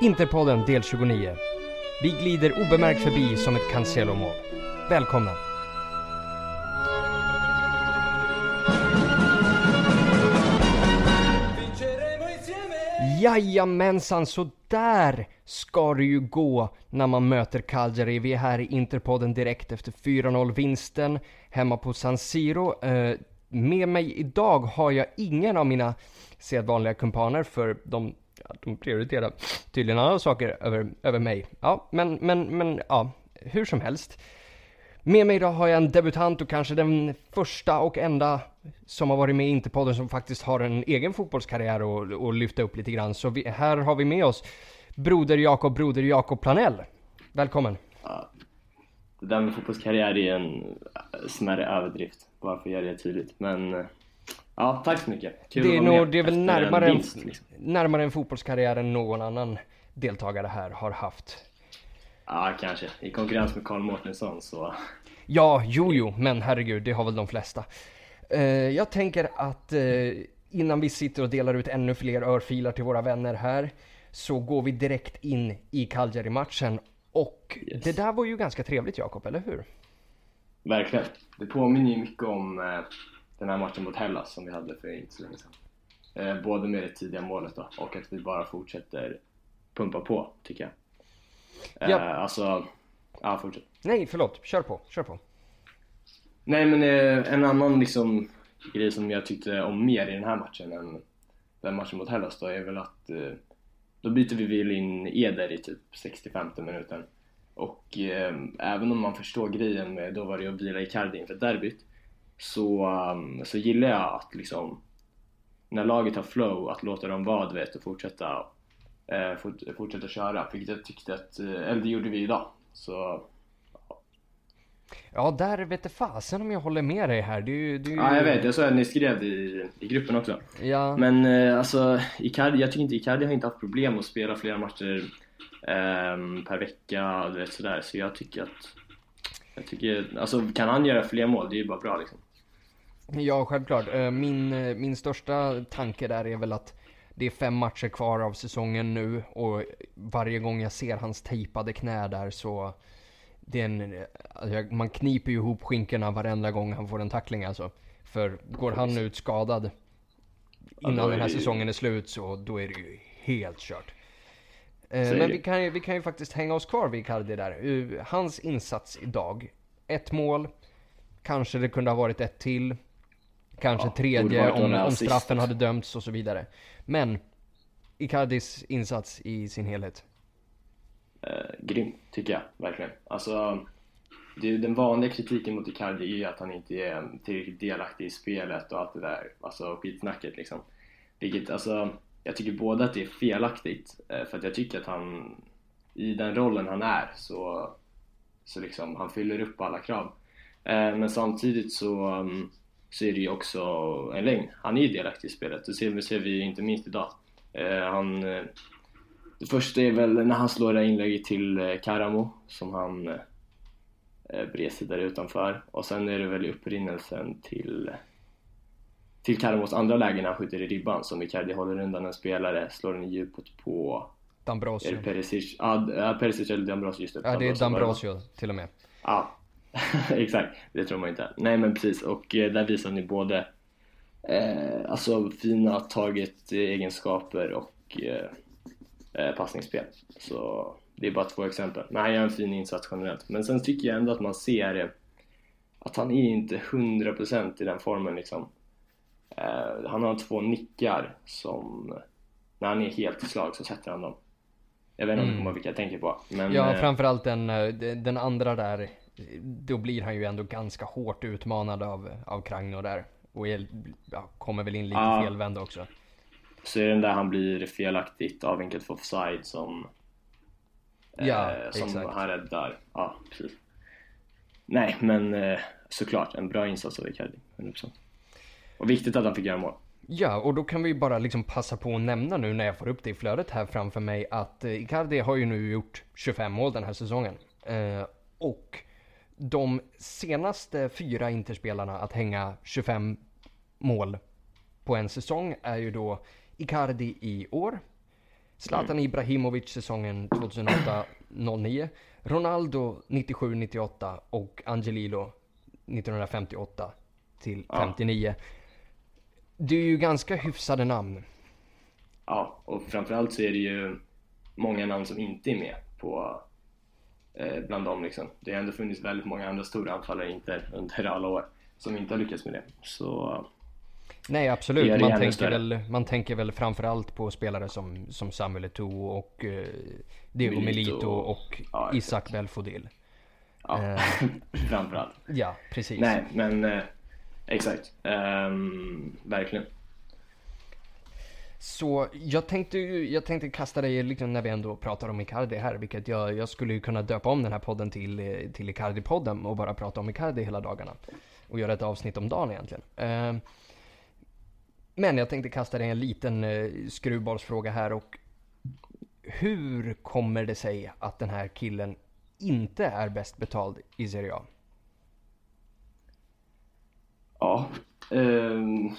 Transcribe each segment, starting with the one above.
Interpodden del 29. Vi glider obemärkt förbi som ett Cancelo-mål. Välkomna! Jajamensan, så där ska det ju gå när man möter Cagliari. Vi är här i Interpodden direkt efter 4-0 vinsten hemma på San Siro. Eh, med mig idag har jag ingen av mina sedvanliga kumpaner för de, ja, de prioriterar tydligen andra saker över, över mig. Ja, men, men, men ja, hur som helst. Med mig idag har jag en debutant och kanske den första och enda som har varit med i Interpodden som faktiskt har en egen fotbollskarriär och, och lyfta upp lite grann. Så vi, här har vi med oss Broder Jakob, Broder Jakob Planell. Välkommen! Ja, det där med fotbollskarriär är en smärre överdrift, bara för att göra det tydligt. Men eh, ja, tack så mycket. Kul det är, nog, det är väl närmare en, vinst, liksom. närmare en fotbollskarriär än någon annan deltagare här har haft. Ja, kanske. I konkurrens med Karl Mårtensson så... Ja, jo, jo, men herregud, det har väl de flesta. Uh, jag tänker att uh, innan vi sitter och delar ut ännu fler örfilar till våra vänner här, så går vi direkt in i Cagliari-matchen. Och yes. det där var ju ganska trevligt Jakob, eller hur? Verkligen. Det påminner ju mycket om uh, den här matchen mot Hellas som vi hade för inte så länge sedan. både med det tidiga målet då, och att vi bara fortsätter pumpa på, tycker jag. Ja. Eh, alltså, ja fortsätt. Nej, förlåt. Kör på, kör på. Nej men eh, en annan liksom grej som jag tyckte om mer i den här matchen än den matchen mot Hellas då är väl att eh, då byter vi väl in Eder i typ 65 minuten. Och eh, även om man förstår grejen med då var det att vila Icardi inför derbyt så, um, så gillar jag att liksom när laget har flow, att låta dem vara vet och fortsätta eh, fort, fortsätta köra, vilket jag tyckte att, eh, eller det gjorde vi idag. Så Ja, där vet jag fasen om jag håller med dig här. Du, du... Ja, jag vet. Jag såg att ni skrev i, i gruppen också. Ja. Men eh, alltså, Icardi, jag tycker inte Icardi har inte haft problem att spela flera matcher eh, per vecka, du vet sådär. Så jag tycker att, jag tycker, alltså kan han göra fler mål, det är ju bara bra liksom. Ja, självklart. Eh, min, eh, min största tanke där är väl att det är fem matcher kvar av säsongen nu och varje gång jag ser hans tejpade knä där så det är en, alltså man kniper ju ihop skinkorna varenda gång han får en tackling alltså. För går han ut skadad innan ja, den här säsongen är slut så då är det ju helt kört. Eh, men vi kan, ju, vi kan ju faktiskt hänga oss kvar vid Icardi där. Hans insats idag. Ett mål. Kanske det kunde ha varit ett till. Kanske ja, tredje om, om straffen hade dömts och så vidare. Men Icardis insats i sin helhet? Eh, grym, tycker jag verkligen. Alltså, det, den vanliga kritiken mot Icardi är ju att han inte är tillräckligt delaktig i spelet och allt det där, alltså skitsnacket liksom. Vilket, alltså, jag tycker både att det är felaktigt, eh, för att jag tycker att han, i den rollen han är, så, så liksom, han fyller upp alla krav. Eh, men samtidigt så um, så är det ju också en lögn. Han är ju delaktig i spelet, det ser, ser vi inte minst idag. Eh, han, eh, det första är väl när han slår det inlägget till eh, Karamo som han eh, breser där utanför och sen är det väl upprinnelsen till till Karamos andra läge när han skjuter i ribban som Icardi håller undan en spelare, slår den i djupet på Dambrosio. Är det Perisic? Ja, Perisic eller Dambrosio just det. Ja, det är Dambrosio till och med. Ja, Exakt, det tror man inte. Nej men precis, och eh, där visar ni både eh, alltså fina taget egenskaper och eh, eh, passningsspel. Så det är bara två exempel. Men han gör en fin insats generellt. Men sen tycker jag ändå att man ser att han är inte 100% i den formen liksom. Eh, han har två nickar som, när han är helt i slag så sätter han dem. Jag vet inte mm. om vilka jag tänker på. Men, ja, eh, framförallt den, eh, den andra där då blir han ju ändå ganska hårt utmanad av, av Kragno där. Och är, ja, kommer väl in lite ja. felvänd också. Så är det den där han blir felaktigt avvinkad för offside som, ja, eh, som exakt. han räddar. Ja, precis. Nej, men eh, såklart en bra insats av Icardi, 100%. Och viktigt att han fick göra mål. Ja, och då kan vi bara liksom passa på att nämna nu när jag får upp det i flödet här framför mig att eh, Icardi har ju nu gjort 25 mål den här säsongen. Eh, och de senaste fyra Interspelarna att hänga 25 mål på en säsong är ju då Icardi i år, Zlatan Ibrahimovic säsongen 2008-09. Ronaldo 97-98 och Angelilo 1958 till Ja. 59. Det är ju ganska hyfsade namn. Ja, och framförallt så är det ju många namn som inte är med på bland dem liksom. Det har ändå funnits väldigt många andra stora anfallare inte under alla år som inte har lyckats med det. Så Nej absolut, man tänker, väl, man tänker väl framförallt på spelare som, som Samuel Eto'o och eh, Diego Milito. Och Ja, Isak Belfodil. ja, Eh. framförallt. Ja, precis. Nej, men eh, exakt. Ehm, verkligen. Så jag tänkte, jag tänkte kasta dig liksom när vi ändå pratar om Icardi här, vilket jag, jag skulle ju kunna döpa om den här podden till, eh, till Icardi-podden och bara prata om Icardi hela dagarna. Och göra ett avsnitt om dagen egentligen. Ehm, men jag tänkte kasta dig en liten eh, skruvbollsfråga här och hur kommer det sig att den här killen inte är bäst betald i Serie A? Ja. um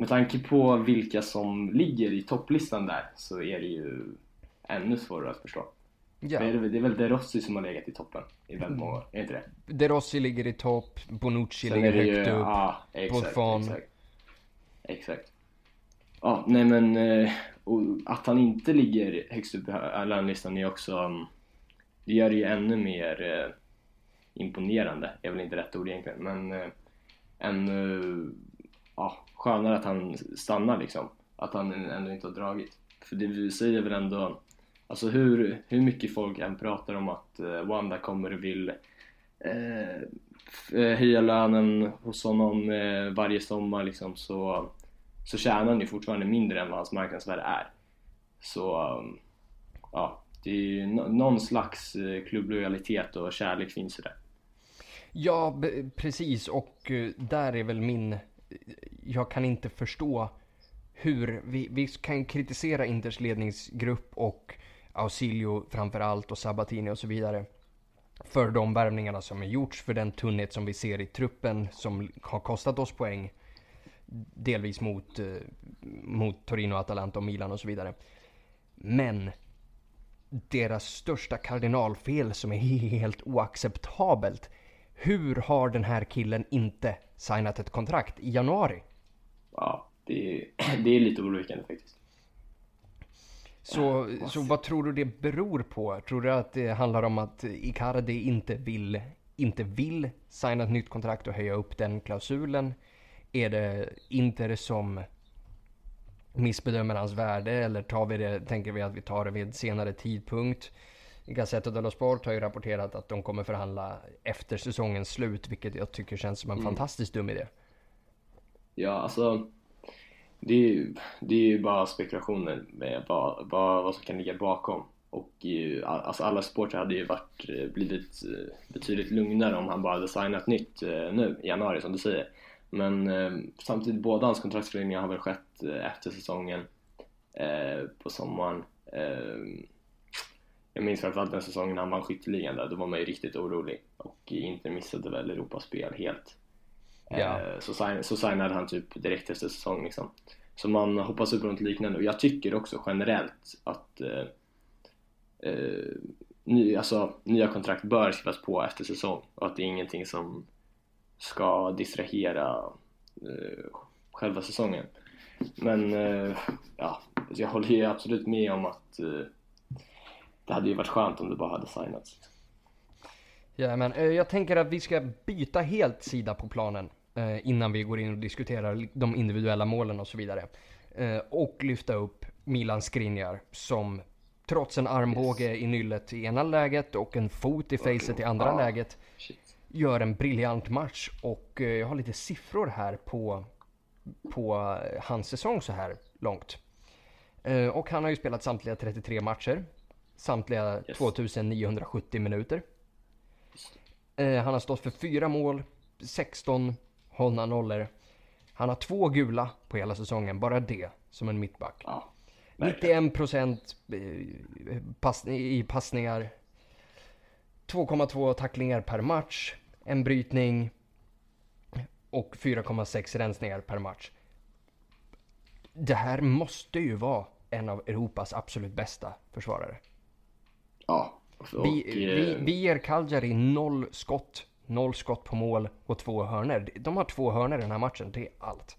med tanke på vilka som ligger i topplistan där så är det ju ännu svårare att förstå. Ja, Det, är, det är väl De Rossi som har legat i toppen i väldigt många år, är inte det? De Rossi ligger i topp, Bonucci Sen ligger det ju, högt upp. ja, exakt, Buffon. exakt. Exakt. Ja, nej men eh, att han inte ligger högst upp i landlistan är också, mm, det gör det ju ännu mer eh, imponerande, är väl inte rätt ord egentligen, men eh, ännu ja, skönare att han stannar liksom. Att han ändå inte har dragit. För det säger väl ändå, alltså hur, hur mycket folk än pratar om att eh, Wanda kommer och vill eh, höja lönen hos honom eh, varje sommar liksom så, så tjänar han ju fortfarande mindre än vad hans marknadsvärde är. Så ja, det är ju någon slags eh, klubblojalitet och kärlek finns i det. Ja, precis. Och eh, där är väl min... Jag kan inte förstå hur... Vi, vi kan kritisera Inters ledningsgrupp och Ausilio framför allt och Sabatini och så vidare. För de värvningarna som har gjorts, för den tunnhet som vi ser i truppen som har kostat oss poäng. Delvis mot, eh, mot Torino, Atalanta och Milan och så vidare. Men deras största kardinalfel som är helt oacceptabelt. Hur har den här killen inte signat ett kontrakt i januari? Ja, det är, det är lite oroväckande faktiskt. Så, så vad tror du det beror på? Tror du att det handlar om att Icardi inte vill, inte vill signa ett nytt kontrakt och höja upp den klausulen? Är det Inter som missbedömer hans värde eller tar vi det, tänker vi att vi tar det vid en senare tidpunkt? Gazzetta dello Sport har ju rapporterat att de kommer förhandla efter säsongens slut, vilket jag tycker känns som en fantastiskt dum idé. Ja, alltså det är ju, det är ju bara spekulationer med vad, vad, vad som kan ligga bakom. Och ju, alltså alla supportrar hade ju varit, blivit eh, betydligt lugnare om han bara hade signat nytt eh, nu i januari som du säger. Men eh, samtidigt, båda hans kontraktsförlängningar har väl skett efter säsongen på sommaren. Jag minns framförallt den säsongen han vann skytteligan där, då var man ju riktigt orolig och inte missade väl Europaspel helt. Ja. Eh, Så, sign, så signade han typ direkt efter säsong liksom. Så man hoppas upp på något liknande och jag tycker också generellt att eh, eh, ny, alltså, nya kontrakt bör skrivas på efter säsong och att det är ingenting som ska distrahera eh, själva säsongen. Men eh, ja, jag håller ju absolut med om att eh, det hade ju varit skönt om det bara hade signats. Ja, men eh, jag tänker att vi ska byta helt sida på planen eh, innan vi går in och diskuterar de individuella målen och så vidare. Eh, och lyfta upp Milan Skriniar som trots en armbåge i nyllet i ena läget och en fot i facet i andra Ja. läget Shit. gör en briljant match och jag har lite siffror här på, på hans säsong så här långt. Och han har ju spelat samtliga 33 matcher. Samtliga Yes. 2970 minuter. Eh, han har stått för fyra mål, 16 hållna nollor. Han har två gula på hela säsongen, bara det som en mittback. Ja, verkligen. 91 procent pass, i passningar. 2,2 tacklingar per match. En brytning. Och 4,6 rensningar per match. Det här måste ju vara en av Europas absolut bästa försvarare. Ja. Och, Vi, eh, vi, vi ger Cagliari noll skott, noll skott på mål och två hörner. De har två hörner i den här matchen, det är allt.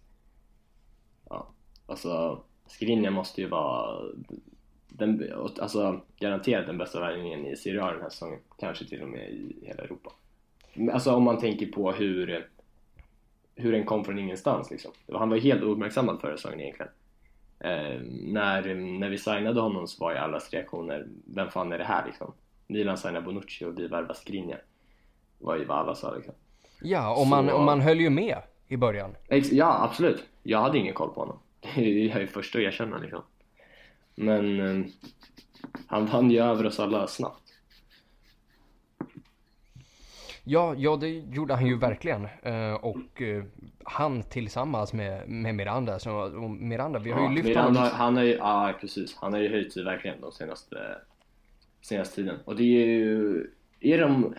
Ja, alltså Skriniar måste ju vara den, alltså garanterat den bästa värvningen i Serie A den här säsongen. Kanske till och med i hela Europa. Alltså om man tänker på hur, hur den kom från ingenstans liksom. Han var ju helt ouppmärksammad förra säsongen egentligen. Eh, när, när vi signade honom så var ju allas reaktioner, vem fan är det här liksom? Milan signar Bonucci och vi värvar Skriniar. var ju vad alla sa liksom. Ja, och man, Så- och man höll ju med i början. Ex- Ja, absolut. Jag hade ingen koll på honom. Är jag är först att erkänna liksom. Men eh, han vann ju över oss alla snabbt. Ja, ja det gjorde han ju verkligen. Eh, och eh, han tillsammans med, med Miranda, så, och Miranda, vi har ju Ja, lyft Miranda, honom. han har ju, ja precis. Han har ju höjt sig verkligen de senaste, senaste tiden. Och det är ju, är de,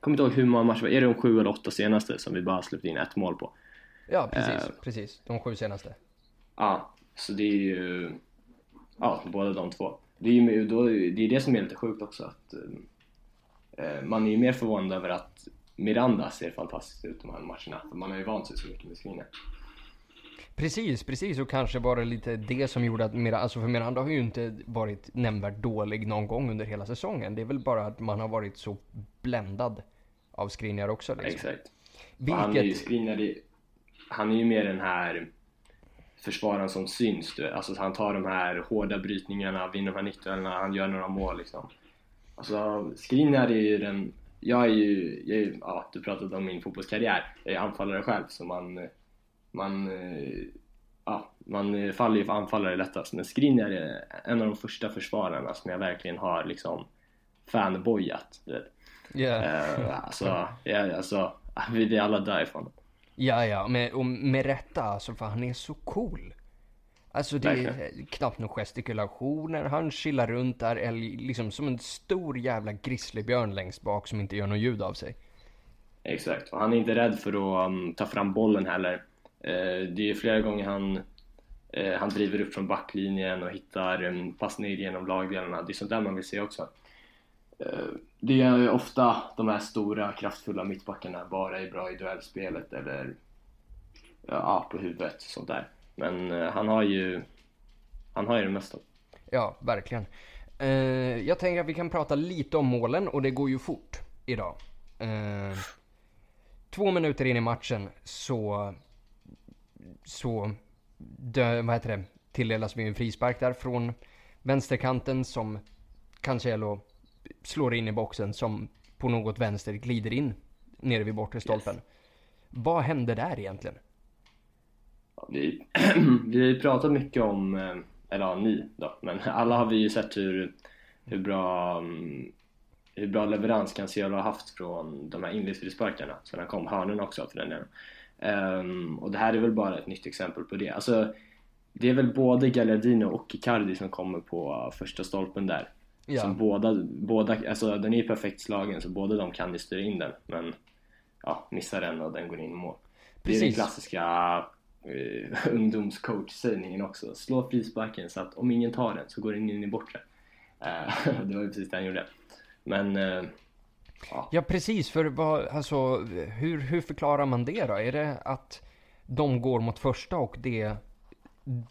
kommer inte ihåg hur många matcher, är det de sju eller åtta senaste som vi bara släppt in ett mål på? Ja, precis, eh, precis. De sju senaste. Ja, så det är ju, ja båda de två. Det är ju då, det är det som är lite sjukt också att eh, man är ju mer förvånad över att Miranda ser fantastiskt ut de här matcherna. Man har ju vant sig så mycket med Skriniar. Precis, precis. Och kanske var det lite det som gjorde att Miranda, alltså för Miranda har ju inte varit nämnvärt dålig någon gång under hela säsongen. Det är väl bara att man har varit så bländad av Skriniar också liksom. Exakt. Och han är ju Vilket, Skriniar, det- han är ju mer den här försvararen som syns. Du. Alltså han tar de här hårda brytningarna, vinner de här nickduellerna, han gör några mål liksom. Alltså Skriniar är ju den, jag är ju, jag är, ju- ja du pratade om min fotbollskarriär, jag är anfallare själv så man, man, eh, ja man faller ju för anfallare lättast. Men Skriniar är en av de första försvararna som jag verkligen har liksom fanboyat. Du vet. yeah. Eh, alltså, ja, alltså, vi vill alla därifrån. ja, ja, med, och med rätta alltså för han är så cool. Alltså det är Verkligen. knappt några gestikulationer, han chillar runt där älg, liksom som en stor jävla grizzlybjörn längst bak som inte gör något ljud av sig. Exakt, och han är inte rädd för att um, ta fram bollen heller. Eh, det är flera gånger han, eh, han driver upp från backlinjen och hittar um, passningar genom lagdelarna. Det är sånt där man vill se också. Eh, det är ofta de här stora kraftfulla mittbackarna bara är bra i duellspelet eller ja, på huvudet, sånt där. Men eh, han har ju han har ju det mesta. Ja, verkligen. Eh, jag tänker att vi kan prata lite om målen och det går ju fort idag. Eh, två minuter in i matchen så, så dö, vad heter det, tilldelas vi en frispark där från vänsterkanten som Cancelo slår in i boxen som på något vänster glider in nere vid bortre stolpen. Vad hände där egentligen? Ja, vi, vi har ju pratat mycket om, eh, eller ja, ni då, men alla har vi ju sett hur, hur bra mm, hur bra leverans Cancelo har haft från de här inledningsfrisparkarna sen han kom, hörnorna också för den delen. Ehm, och det här är väl bara ett nytt exempel på det. Alltså, det är väl både Gallardino och Icardi som kommer på första stolpen där. Ja. Som båda, båda, alltså den är ju perfekt slagen så båda de kan ju styra in den men ja, missar den och den går in i mål. Det är den Precis. klassiska uh, ungdomscoach-sägningen också. Slå frisparken så att om ingen tar den så går den in i bortre. Eh, det var ju precis det han gjorde. Men eh, Ja precis, för vad, alltså, hur, hur förklarar man det då? Är det att de går mot första och det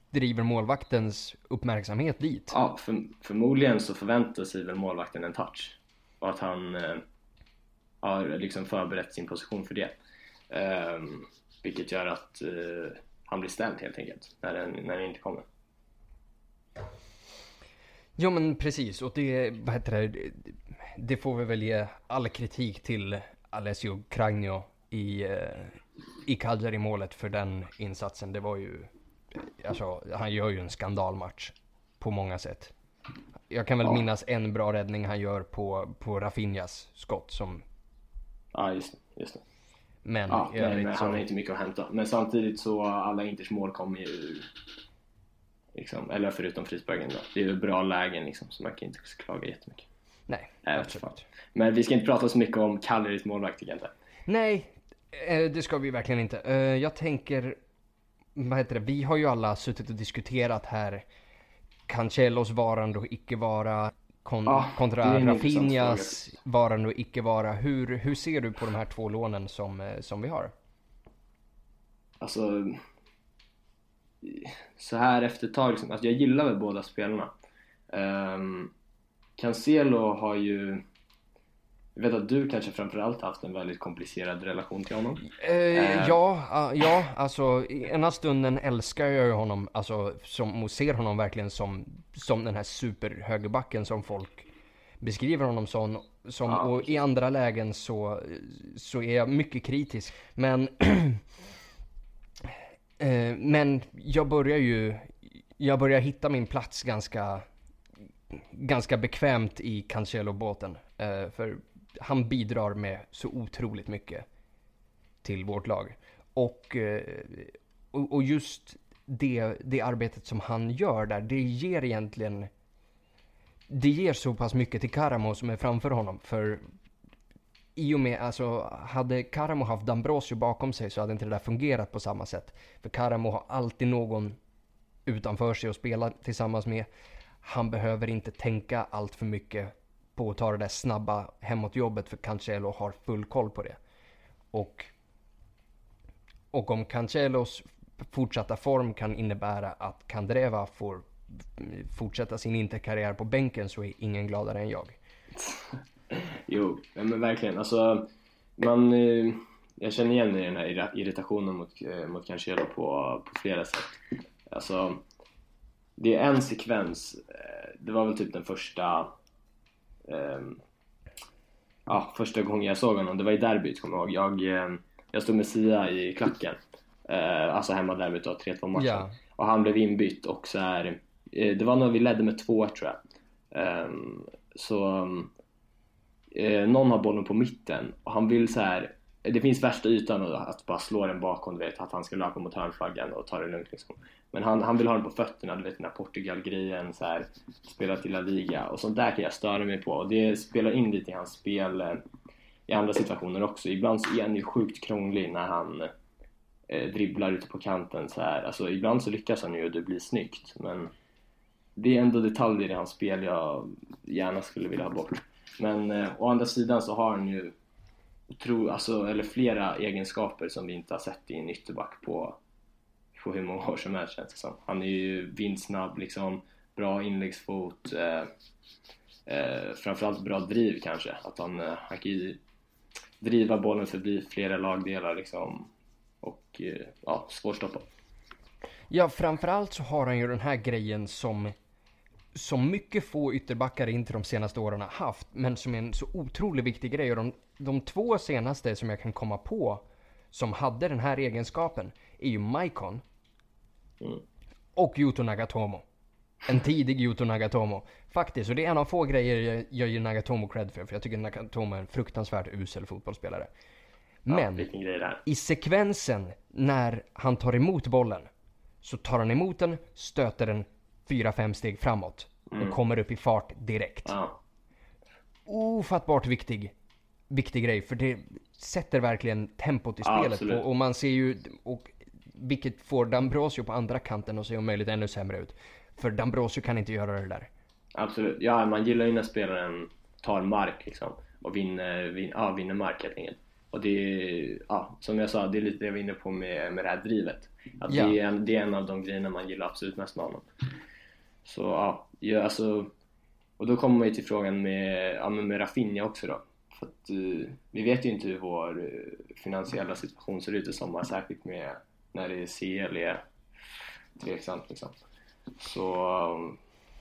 driver målvaktens uppmärksamhet dit? ja, för, förmodligen så förväntar sig väl målvakten en touch. Och att han eh, har liksom förberett sin position för det. Ehm, vilket gör att eh, han blir ställd helt enkelt när den, när den inte kommer. Ja men precis, och det, vad heter det, det får vi väl ge all kritik till Alessio Cragno i, eh, i Cagliari-målet för den insatsen. Det var ju, alltså han gör ju en skandalmatch på många sätt. Jag kan väl Ja. minnas en bra räddning han gör på, på Rafinhas skott som, Ja, just det. Just det. Men Ja, i övrigt men så... han har inte mycket att hämta. Men samtidigt så alla Inters mål kommer ju liksom, eller förutom frisparken då. Det är ju bra lägen liksom så man kan inte klaga jättemycket. Nej, Nej, absolut. Men vi ska inte prata så mycket om Cagliaris målvakt tycker jag inte. Nej, eh, det ska vi verkligen inte. Eh, Jag tänker, vad heter det, vi har ju alla suttit och diskuterat här Cancellos varande och icke vara kon är kontra Rafinhas varande och icke vara. Hur, hur ser du på de här två lånen som, eh, som vi har? Alltså, så här efter ett tag, liksom, alltså jag gillar väl båda spelarna. Um, Cancelo har ju, jag vet att du kanske framförallt haft en väldigt komplicerad relation till honom. Eh, ja, ah, ja, alltså ena stunden älskar jag ju honom, alltså som, och ser honom verkligen som, som den här superhögerbacken som folk beskriver honom som. som Ja. Och i andra lägen så, så är jag mycket kritisk. Men, eh, men jag börjar ju, jag börjar hitta min plats ganska, ganska bekvämt i Cancelo-båten. Eh, för han bidrar med så otroligt mycket till vårt lag. Och, eh, och, och just det, det arbetet som han gör där, det ger egentligen det ger så pass mycket till Karamo som är framför honom. För i och med, alltså hade Karamo haft Dambrosio bakom sig så hade inte det där fungerat på samma sätt. För Karamo har alltid någon utanför sig att spela tillsammans med. Han behöver inte tänka allt för mycket på att ta det där snabba hemåt-jobbet för Cancelo har full koll på det. Och, och om Cancelos fortsatta form kan innebära att Kandreva får fortsätta sin interkarriär på bänken så är ingen gladare än jag. Jo, men verkligen. Alltså, man, eh, jag känner igen den här irritationen mot, eh, mot Cancelo på, på flera sätt. Alltså, det är en sekvens, eh, det var väl typ den första ja, första gången jag såg honom, det var i derbyt kommer jag ihåg. Jag, eh, jag stod med Sia i klacken, eh, alltså hemma derbyt då, 3-2 matchen. Ja. Och han blev inbytt och så här, eh, det var när vi ledde med två tror jag. Ehm, så eh, någon har bollen på mitten och han vill så här. Det finns värsta ytan att bara slå den bakom, du vet, att han ska löpa mot hörnflaggan och ta det lugnt liksom. Men han, han vill ha den på fötterna, du vet den här Portugal-grejen, så här, spela till La Liga och sånt där kan jag störa mig på och det spelar in lite i hans spel eh, i andra situationer också. Ibland så är han ju sjukt krånglig när han eh, dribblar ute på kanten så här. Alltså ibland så lyckas han ju och det blir snyggt men det är ändå detaljer i hans spel jag gärna skulle vilja ha bort. Men eh, å andra sidan så har han ju tro, alltså, eller flera egenskaper som vi inte har sett i en ytterback på, på hur många år som helst känns det som. Han är ju vindsnabb, liksom, bra inläggsfot, eh, eh, framförallt bra driv kanske. Att han, eh, han kan ju driva bollen förbi flera lagdelar liksom och eh, ja, svårstoppad. Ja, framförallt så har han ju den här grejen som, som mycket få ytterbackar inte de senaste åren har haft, men som är en så otroligt viktig grej. Och de, de två senaste som jag kan komma på som hade den här egenskapen är ju Maikon Mm. och Yuto Nagatomo. En tidig Yuto Nagatomo. Faktiskt, och det är en av få grejer jag, jag ger Nagatomo cred för, för jag tycker Nagatomo är en fruktansvärt usel fotbollsspelare. Ja, Men här. i sekvensen när han tar emot bollen så tar han emot den, stöter den 4-5 steg framåt och kommer upp i fart direkt. Ja, Ofattbart viktig, viktig grej för det sätter verkligen tempot i Ja, spelet. och man ser ju, och, vilket får Dambrosio på andra kanten att se om möjligt ännu sämre ut. För Dambrosio kan inte göra det där. absolut. Ja, man gillar ju när spelaren tar mark liksom och vinner, vin, ja, vinner mark helt enkelt. Och det är, ja, som jag sa, det är lite det jag var inne på med, med det här drivet. Att Ja. det, är en, det är en av de grejerna man gillar absolut mest med honom. Så ja, ja alltså, och då kommer man ju till frågan med, ja, med Rafinha också då. För att, eh, vi vet ju inte hur vår eh, finansiella situation ser ut i sommar, särskilt med när det är CL är tveksamt liksom. Så um,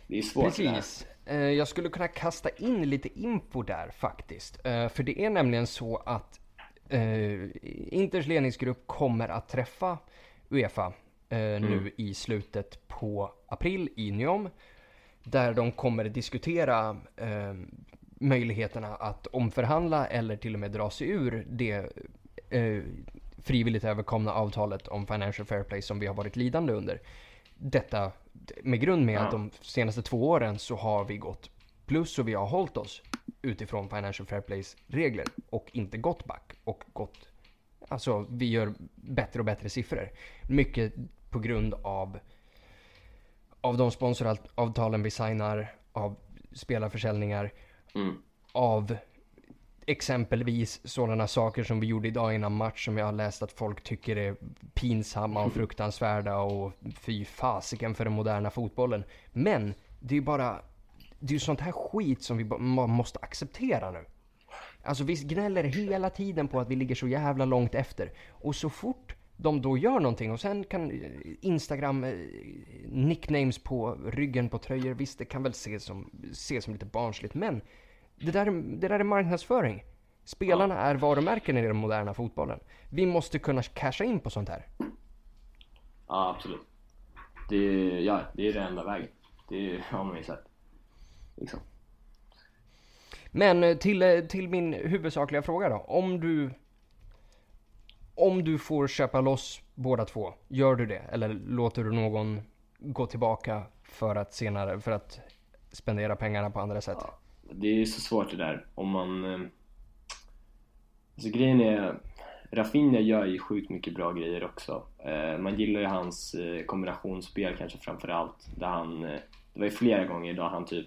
det är svårt. Precis. Eh, Jag skulle kunna kasta in lite info där faktiskt. Eh, För det är nämligen så att eh, Inters ledningsgrupp kommer att träffa Uefa eh, nu i slutet på april i Nyom. Där de kommer diskutera eh, möjligheterna att omförhandla eller till och med dra sig ur det eh, frivilligt överkomna avtalet om Financial Fair Play som vi har varit lidande under. Detta med grund med Ja. att de senaste två åren så har vi gått plus och vi har hållit oss utifrån Financial Fair Plays regler och inte gått back och gått Alltså vi gör bättre och bättre siffror. Mycket på grund av av de sponsoravtalen vi signar, av spelarförsäljningar, Mm. av exempelvis sådana saker som vi gjorde idag innan match som jag har läst att folk tycker är pinsamma och fruktansvärda och fy fasiken för den moderna fotbollen. Men det är ju bara, det är ju sånt här skit som vi bara måste acceptera nu. Alltså vi gnäller hela tiden på att vi ligger så jävla långt efter. Och så fort de då gör någonting och sen kan eh, Instagram eh, nicknames på ryggen på tröjor, visst det kan väl ses som, ses som lite barnsligt men det där, det där är marknadsföring. Spelarna är varumärken i den moderna fotbollen. Vi måste kunna casha in på sånt här. Ja, absolut. Det ja, det är den enda vägen. Det har man ju sett. Liksom. Men eh, till, eh, till min huvudsakliga fråga då. Om du... Om du får köpa loss båda två, gör du det? Eller låter du någon gå tillbaka för att senare, för att spendera pengarna på andra sätt? Ja, det är så svårt det där. Om man... eh, Alltså grejen är... Rafinha gör ju sjukt mycket bra grejer också. Eh, Man gillar ju hans eh, kombinationsspel kanske framförallt. Där han... Det var ju flera gånger idag han typ...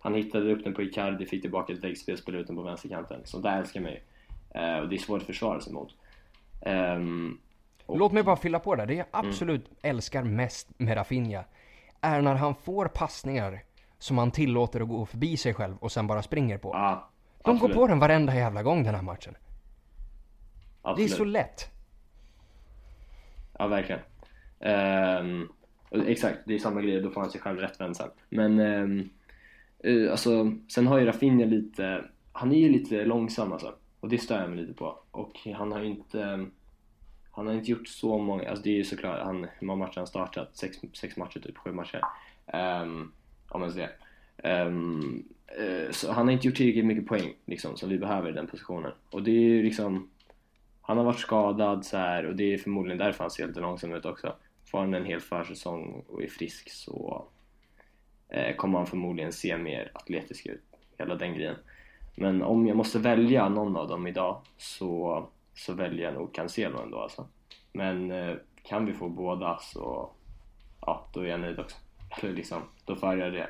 Han hittade upp den på Icardi, fick tillbaka ett läggspel, spelade ut den på vänsterkanten. Sånt där älskar man ju. Och det är svårt att försvara sig mot. Ehm, och- Låt mig bara fylla på där. Det jag absolut älskar mest med Rafinha är när han får passningar som han tillåter att gå förbi sig själv och sen bara springer på. Ja, De går absolut. på den varenda jävla gång den här matchen. Det är Absolut. så lätt. Ja, verkligen. Och exakt, det är samma grej, då får han sig själv rättvänd sen. Men um, alltså, sen har ju Rafinha lite, han är ju lite långsam alltså. Och det stör jag mig lite på. Och han har ju inte, han har inte gjort så många, alltså det är ju såklart, han, hur många matcher har han startat? Sex, sex matcher typ, sju matcher. Um, om man säger. Um, uh, så han har inte gjort tillräckligt mycket poäng liksom, som vi behöver i den positionen. Och det är ju liksom han har varit skadad så här och det är förmodligen därför han ser lite långsam ut också. Får han en hel försäsong och är frisk så uh, kommer han förmodligen se mer atletisk ut. Hela den grejen. Men om jag måste välja någon av dem idag så, så väljer jag nog Cancelo ändå alltså. Men uh, kan vi få båda så ja, då är jag nöjd också. Liksom, då får jag det.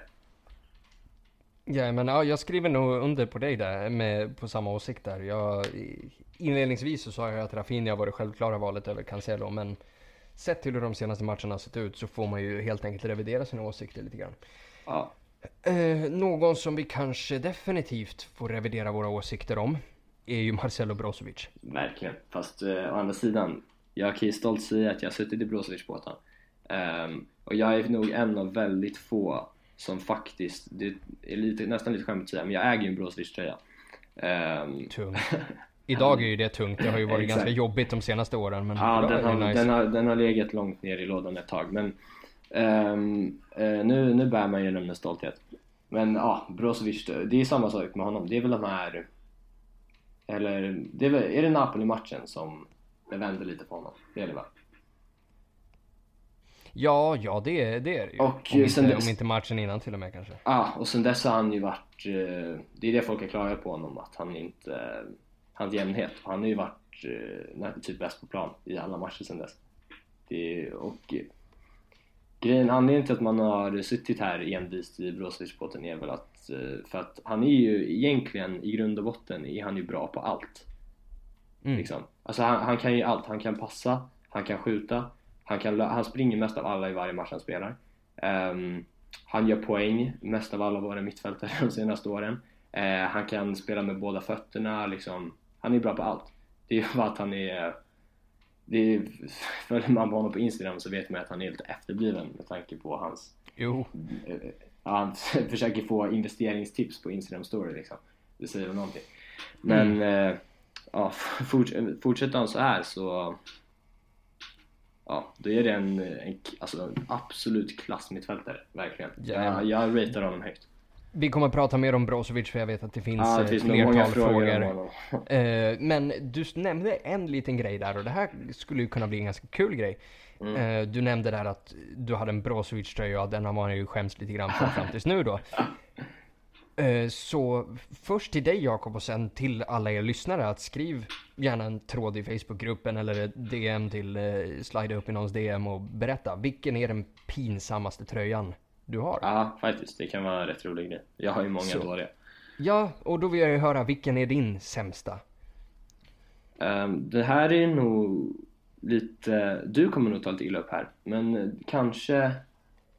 Ja, men ja, jag skriver nog under på dig där, med, på samma åsikt där. Jag, inledningsvis så sa jag att Rafinha var det självklara valet över Cancelo, men sett till hur de senaste matcherna har sett ut så får man ju helt enkelt revidera sina åsikter lite grann. Ja, Eh, någon som vi kanske definitivt får revidera våra åsikter om är ju Marcelo Brozovic. Verkligen. Fast eh, å andra sidan, jag kan ju stolt säga att jag har suttit i Brozovic-båten. Ehm, och jag är nog en av väldigt få som faktiskt, det är lite, nästan lite skämt att säga, men jag äger ju en Brozovic-tröja. Ehm, Tung. Idag är ju det tungt, det har ju varit Exakt. ganska jobbigt de senaste åren. Men ja, den har, nice. den, har, den har legat långt ner i lådan ett tag, men ehm, eh, nu, nu bär man ju den med stolthet. Men ja, Brozovic, det är samma sak med honom. Det är väl de här, eller det är, väl, är det Napoli-matchen som det vände lite på honom? Det är det va? Ja, ja det, är- det är det ju. Och om, sen inte, dess- om inte matchen innan till och med kanske. Ja, och sen dess har han ju varit... eh, Det är det folk har klagat på honom, att han inte... Hans jämnhet. Han har ju varit eh, nä- typ bäst på plan i alla matcher sen dess. Det, och eh, grejen, anledningen till att man har suttit här envist i Brozovic-båten är väl att... eh, För att han är ju egentligen, i grund och botten, är han ju bra på allt. Mm. Liksom. Alltså han, han kan ju allt. Han kan passa, han kan skjuta, han, kan, han springer mest av alla i varje match han spelar. Ehm, han gör poäng mest av alla våra mittfältare de senaste åren. Eh, han kan spela med båda fötterna, liksom. Han är bra på allt. Det är bara att han är... Det är, följer man på honom på Instagram så vet man att han är lite efterbliven med tanke på hans... Jo, ja, han försöker få investeringstips på Instagram story liksom. Det säger väl någonting. Men eh, ja, forts fortsätter han så här så ja, då är det en, en alltså, en absolut klassmittfältare, verkligen. Ja. Jag, jag ratear honom högt. vi kommer prata mer om Brozovic för jag vet att det finns, Ja, det ett finns flertal frågor frågor. Eh, men du nämnde en liten grej där och det här skulle ju kunna bli en ganska kul grej. Mm. Eh, du nämnde där att du hade en Brozovic tröja och den har man ju skämts lite grann för fram tills nu då. Eh, Så först till dig Jakob och sen till alla er lyssnare att skriv gärna en tråd i Facebookgruppen eller ett DM till, eh, slida upp i någons DM och berätta. Vilken är den pinsammaste tröjan du har? Ja, faktiskt. Det kan vara en rätt rolig grej. Jag har ju många Så. dåliga. Ja, och då vill jag ju höra vilken är din sämsta? Ehm, det här är nog lite, du kommer nog ta lite illa upp här, men kanske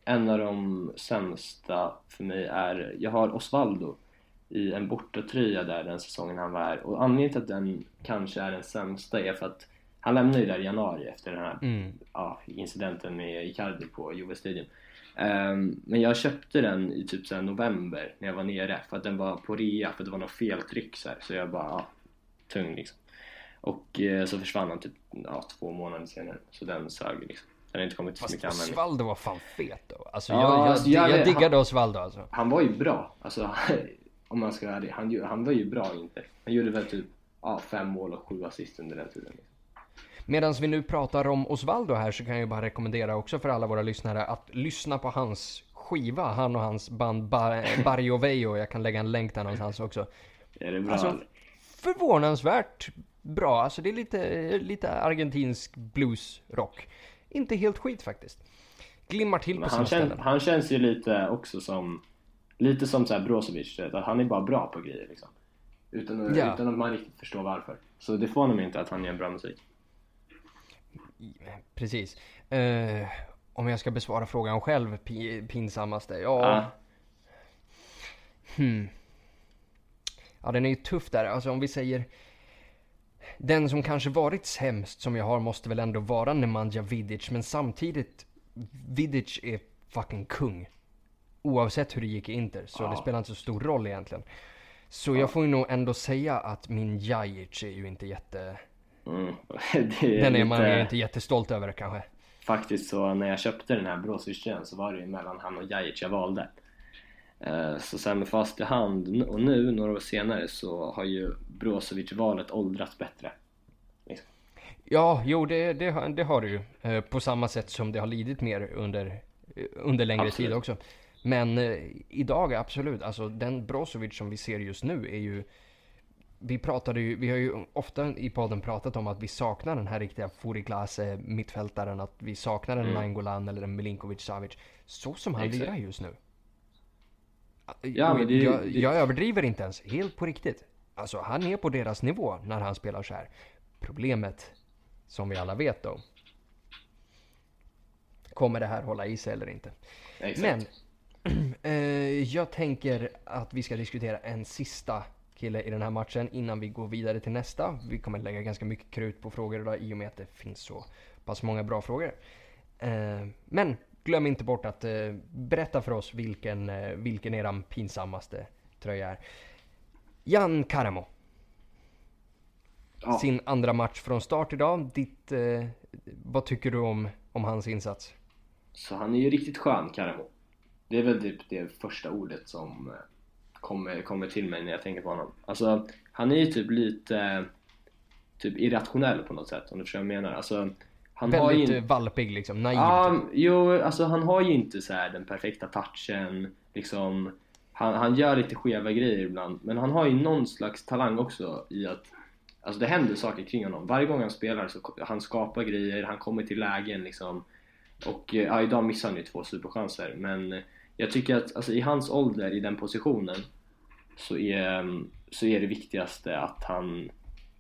en av de sämsta för mig är, jag har Osvaldo i en bortatröja där den säsongen han var här och anledningen till att den kanske är den sämsta är för att han lämnade ju där i januari efter den här Mm. ja, incidenten med Icardi på Juve Stadium. Ehm, men jag köpte den i typ så här november när jag var nere för att den var på rea för att det var något feltryck så, här, så jag bara, ja, tung liksom. Och eh, så försvann han typ ja, två månader senare så den sög liksom. Den har inte kommit till mycket användning. Osvaldo var fan fet då. Alltså Ja, jag, jag, alltså, jag, jag- diggade Osvaldo alltså. Han var ju bra, alltså om man ska vara ärlig. Han, han var ju bra inte. Han gjorde väl typ ja, fem mål och sju assist under den tiden. Medan vi nu pratar om Osvaldo här så kan jag ju bara rekommendera också för alla våra lyssnare att lyssna på hans skiva. Han och hans band ba- Barrio Vejo. Jag kan lägga en länk där någonstans också. Är det bra? Alltså, förvånansvärt bra. Alltså det är lite, lite argentinsk bluesrock. Inte helt skit faktiskt. Glimmar till på sina han, känns, ställen. han känns ju lite också som Lite som så här Brozovic, att han är bara bra på grejer liksom utan, att- Ja. utan att man riktigt förstår varför Så det får honom inte att han gör bra musik Precis. Eh, om jag ska besvara frågan själv, pi- pinsammaste? Ja. Ja. Hmm. Ja, den är ju tuff där. Alltså om vi säger... Den som kanske varit sämst som jag har måste väl ändå vara Nemanja Vidic. Men samtidigt, Vidic är fucking kung. Oavsett hur det gick i Inter. Så Ja. det spelar inte så stor roll egentligen. Så jag får ju nog ändå säga att min Jajic är ju inte jätte... mm. är Den är man lite- ju inte jättestolt över kanske. Faktiskt så när jag köpte den här Brozovic så var det ju mellan han och Jajic jag valde Eh, Så sen med fast i hand och nu, några år senare, så har ju Brozovic-valet åldrats bättre Ja, jo det, det, har- det har du ju. Eh, På samma sätt som det har lidit mer under, eh, under längre Absolut. tid också. Men eh, idag absolut, alltså den Brozovic som vi ser just nu är ju vi pratade ju, vi har ju ofta i podden pratat om att vi saknar den här riktiga Furiklase mittfältaren, att vi saknar en Mm. Nainggolan eller en Milinkovic Savic. Så som han lirar just nu. Ja, men det jag, det- jag överdriver inte ens, helt på riktigt. Alltså han är på deras nivå när han spelar så här. Problemet, som vi alla vet då. Kommer det här hålla i sig eller inte? Exakt. Men eh, jag tänker att vi ska diskutera en sista kille i den här matchen innan vi går vidare till nästa. Vi kommer lägga ganska mycket krut på frågor idag i och med att det finns så pass många bra frågor. Eh, men glöm inte bort att eh, berätta för oss vilken, eh, vilken eran pinsammaste tröja är. Jan Karamo. Ja. Sin andra match från start idag. Ditt, eh, vad tycker du om, om hans insats? Så han är ju riktigt skön, Karamo. Det är väl typ det första ordet som eh, kommer, kommer till mig när jag tänker på honom. Alltså, han är ju typ lite eh, typ irrationell på något sätt, om du förstår vad jag menar. Alltså, han har ju Väldigt inte... eh, valpig liksom, naiv. Ja, typ. jo, alltså han har ju inte så den perfekta touchen, liksom han, han gör lite skeva grejer ibland, men han har ju någon slags talang också i att Alltså det händer saker kring honom. Varje gång han spelar så han skapar grejer, han kommer till lägen liksom Och eh, ja, idag missade han ju två superchanser, men eh, jag tycker att alltså, i hans ålder, i den positionen så är, mm, så är det viktigaste att han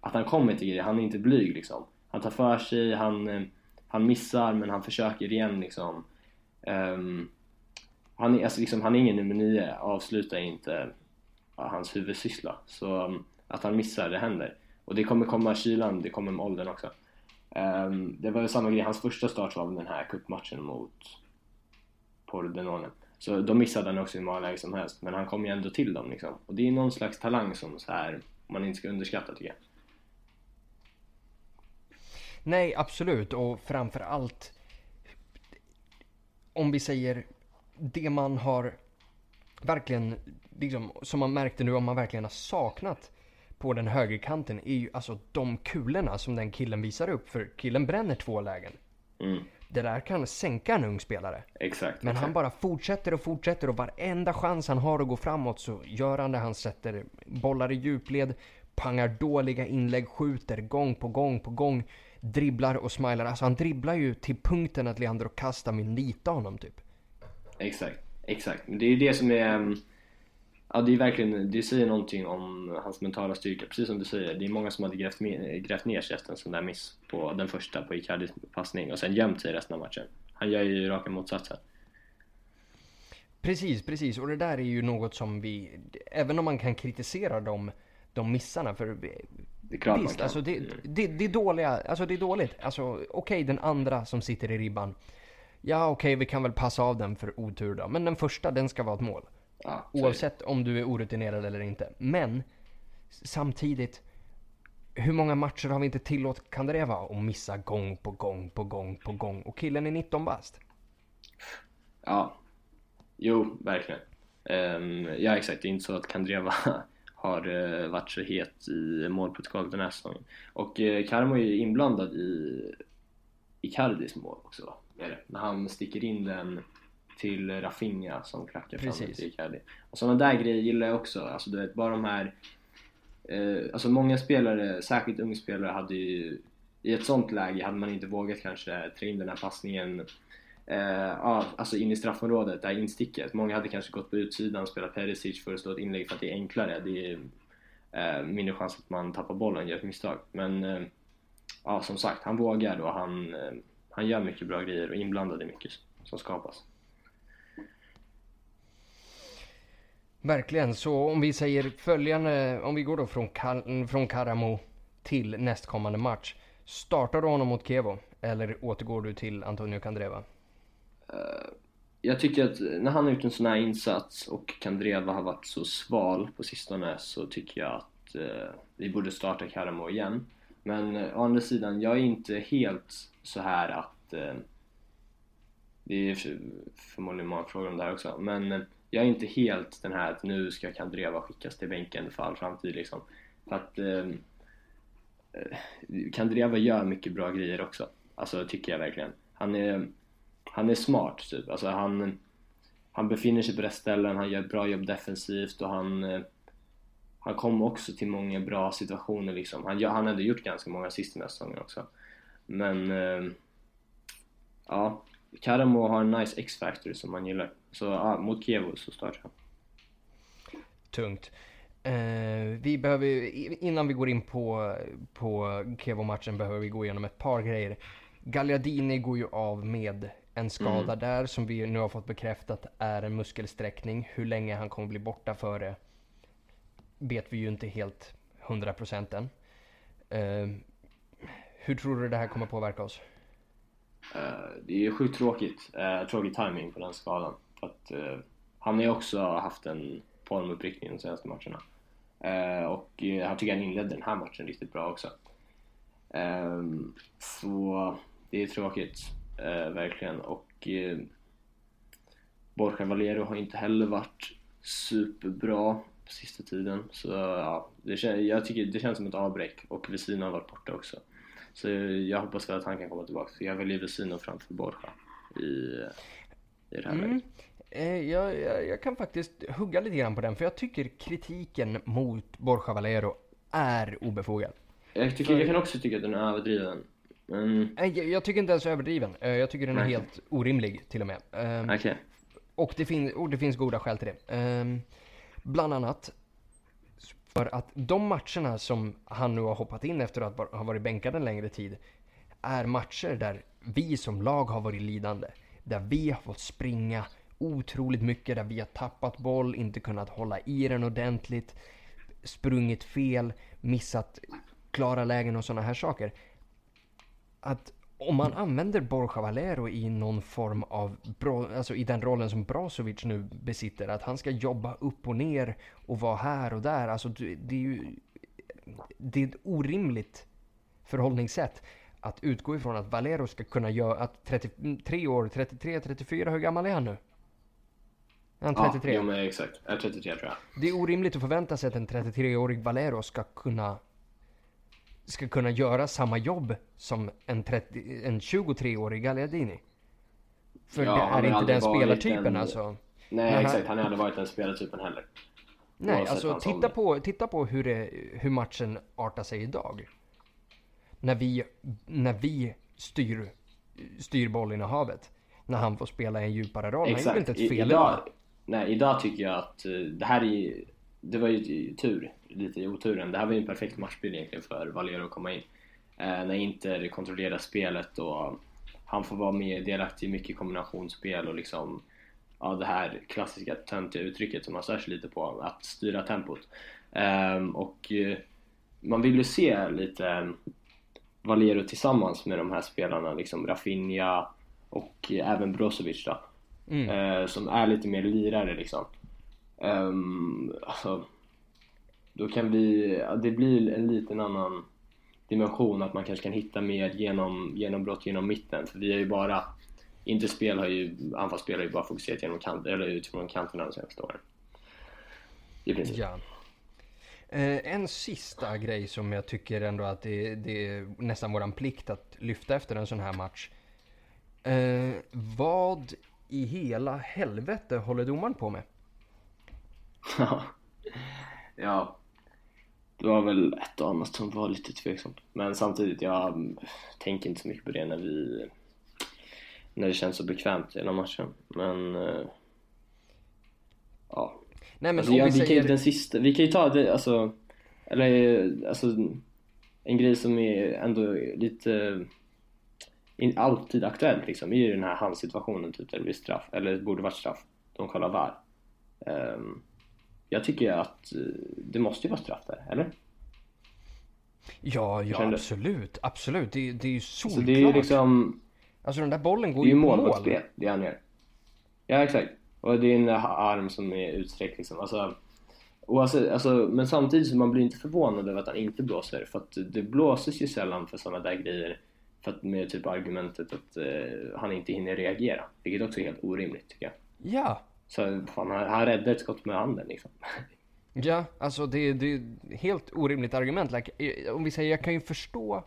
att han kommer till grejer, han är inte blyg liksom. Han tar för sig, han, eh, han missar men han försöker igen liksom. Um, han, är, alltså, liksom, han är ingen nummer nio, avslutar inte ja, hans huvudsyssla. Så um, att han missar, det händer. Och det kommer komma kylan, det kommer med åldern också. Um, det var ju samma grej, hans första start var väl den här cupmatchen mot Pordenone. Så då missade han också hur många lägen som helst, men han kom ju ändå till dem liksom. Och det är någon slags talang som så här man inte ska underskatta tycker jag. Nej, absolut. Och framför allt om vi säger det man har verkligen, liksom, som man märkte nu, om man verkligen har saknat på den högerkanten är ju alltså de kulorna som den killen visar upp. För killen bränner två lägen. Mm. det där kan sänka en ung spelare. Exakt. Men exakt. han bara fortsätter och fortsätter och varenda chans han har att gå framåt så gör han det. Han sätter bollar i djupled, pangar dåliga inlägg, skjuter gång på gång på gång, dribblar och smilar. Alltså han dribblar ju till punkten att Leandro Casta vill nita honom typ. Exakt, exakt. Men det är ju det som är... um, Ja, det är verkligen, det säger någonting om hans mentala styrka. Precis som du säger, det är många som hade grävt, med, grävt ner sig efter en sån där miss på den första på Icardis passning och sen gömt sig resten av matchen. Han gör ju raka motsatsen. Precis, precis. Och det där är ju något som vi, även om man kan kritisera dem, de missarna, för Det är klart man Visst, kan. alltså det, det, det är dåliga, alltså det är dåligt. Alltså okej, den andra som sitter i ribban. Ja okej, vi kan väl passa av den för otur då. Men den första, den ska vara ett mål. Ja. Oavsett om du är orutinerad eller inte. Men samtidigt, hur många matcher har vi inte tillåtit Kandreva att missa gång på gång på gång på gång? Och killen är 19 bast. Ja, jo, verkligen. Ehm, ja, exakt. Det är inte så att Kandreva har uh, varit så het i målprotokollet den här säsongen. Och uh, Karmo är ju inblandad i Icardis mål också, va? Är det? När han sticker in den till Rafinha som klackar fram till Icardi. Och sådana där grejer gillar jag också. Alltså du vet, bara de här... Eh, alltså många spelare, särskilt ungspelare, hade ju... I ett sånt läge hade man inte vågat kanske trä in den här passningen eh, Eh, ja, alltså in i straffområdet, det här insticket. Många hade kanske gått på utsidan, spelat Perisic för att slå ett inlägg för att det är enklare. Det är eh, mindre chans att man tappar bollen och gör ett misstag. Men eh, ja, som sagt, han vågar och han, eh, han gör mycket bra grejer och är inblandad i mycket som skapas. Verkligen, så om vi säger följande, om vi går då från, Kal- från Karamo till nästkommande match. Startar du honom mot Kevo? Eller återgår du till Antonio Candreva? Jag tycker att när han har gjort en sån här insats och Kandreva har varit så sval på sistone så tycker jag att eh, vi borde starta Karamo igen. Men eh, å andra sidan, jag är inte helt så här att eh, det är för, förmodligen många frågor om det här också, men eh, jag är inte helt den här att nu ska Kandreva skickas till bänken för all framtid liksom. För att eh, eh Kandreva gör mycket bra grejer också, alltså tycker jag verkligen. Han är, han är smart typ, alltså han, han befinner sig på rätt ställen, han gör ett bra jobb defensivt och han eh, han kom också till många bra situationer liksom. Han, han hade gjort ganska många assist den här säsongen också. Men eh, ja, Karamo har en nice X-factor som man gillar. Så ja, mot Kievo så startar han. Tungt. Eh, vi behöver, innan vi går in på, på Kevo-matchen behöver vi gå igenom ett par grejer. Gagliardini går ju av med en skada där som vi nu har fått bekräftat är en muskelsträckning. Hur länge han kommer bli borta för det vet vi ju inte helt 100% än. Eh, hur tror du det här kommer påverka oss? Eh, det är ju sjukt tråkigt. Uh, tråkig timing på den skadan. För att eh, han har ju också haft en formuppryckning de senaste matcherna. Och uh, jag tycker han inledde den här matchen riktigt bra också. Ehm, så det är tråkigt, eh, verkligen. Och uh, Borja Valero har inte heller varit superbra på sista tiden. Så ja, det, kän- jag tycker det känns som ett avbräck. Och Vesino har varit borta också. Så jag hoppas väl att han kan komma tillbaka. Så jag väljer Vesino framför Borja i, i det här Mm. läget. Eh, jag, jag, jag kan faktiskt hugga lite grann på den, för jag tycker kritiken mot Borja Valero är obefogad. Jag, tycker, jag kan också tycka att den är överdriven. Men Nej, Jag, jag tycker inte ens överdriven. Eh, Jag tycker den är Nej. helt orimlig till och med. Ehm, okej. Och, det fin- och det finns goda skäl till det. Ehm, bland annat för att de matcherna som han nu har hoppat in efter att ha varit bänkad en längre tid är matcher där vi som lag har varit lidande. Där vi har fått springa otroligt mycket, där vi har tappat boll, inte kunnat hålla i den ordentligt, sprungit fel, missat klara lägen och sådana här saker. Att om man använder Borja Valero i någon form av, alltså i den rollen som Brozovic nu besitter, att han ska jobba upp och ner och vara här och där, alltså det är ju det är ett orimligt förhållningssätt att utgå ifrån att Valero ska kunna göra, att 33 år, 33, 34, hur gammal är han nu? Är han 33? Ja, jo, men exakt. Är 33 tror jag. Det är orimligt att förvänta sig att en 33-årig Valero ska kunna ska kunna göra samma jobb som en, 30 en 23-årig Gagliardini. För Ja, det är inte den spelartypen en- alltså. Nej han- exakt, han har aldrig varit den spelartypen heller. Nej, alltså titta på, titta på hur, det, hur matchen artar sig idag. När vi, när vi styr, styr bollinnehavet. När han får spela en djupare roll. Han gjorde inte ett fel idag, idag. Nej, idag tycker jag att eh, det här är Det var ju tur, lite i oturen. Det här var ju en perfekt matchbild egentligen för Valero att komma in. Eh, när Inter kontrollerar spelet och han får vara med delaktig i mycket kombinationsspel och liksom ja, det här klassiska töntiga uttrycket som man stör sig lite på, att styra tempot. Ehm, och eh, man vill ju se lite Valero tillsammans med de här spelarna, liksom Rafinha och eh, även Brozovic då. Mm. Eh, som är lite mer lirare liksom. Um, alltså, då kan vi, det blir en liten annan dimension att man kanske kan hitta mer genom, genombrott genom mitten. För vi är ju bara, inte spel har ju, anfallsspel har ju bara fokuserat genom kant, eller utifrån kanterna de senaste åren. I princip. Ja. Eh, en sista grej som jag tycker ändå att det, det är nästan våran plikt att lyfta efter en sån här match. Eh, vad i hela helvete håller domaren på med? Ja. ja. Det var väl ett och annat som var lite tveksamt. Men samtidigt, jag tänker inte så mycket på det när vi... När det känns så bekvämt i hela matchen. Men... eh, Ja. Nej men Alltså, om ja, vi vi, kan ju säger... den sista, vi kan ju ta det, alltså... Eller, alltså... En grej som är ändå lite... In, alltid aktuellt liksom, är ju den här handsituationen typ där det blir straff, eller det borde varit straff. De kollar VAR. Ehm, jag tycker att eh, det måste ju vara straff där, eller? Ja, ja absolut, absolut. Det, det är ju solklart. Så det är ju liksom, Alltså den där bollen det går är ju ju på mål. målvaktsspel det han gör. Ja, exakt. Och det är en arm som är utsträckt liksom. Alltså, oavsett, alltså, men samtidigt så man blir inte förvånad över att han inte blåser. För att det blåses ju sällan för sådana där grejer. För att med typ argumentet att eh, han inte hinner reagera. Vilket också är helt orimligt tycker jag. Ja, Så fan, han, han räddar ett skott med handen liksom. ja, alltså det, det är ett helt orimligt argument. Like, om vi säger, jag kan ju förstå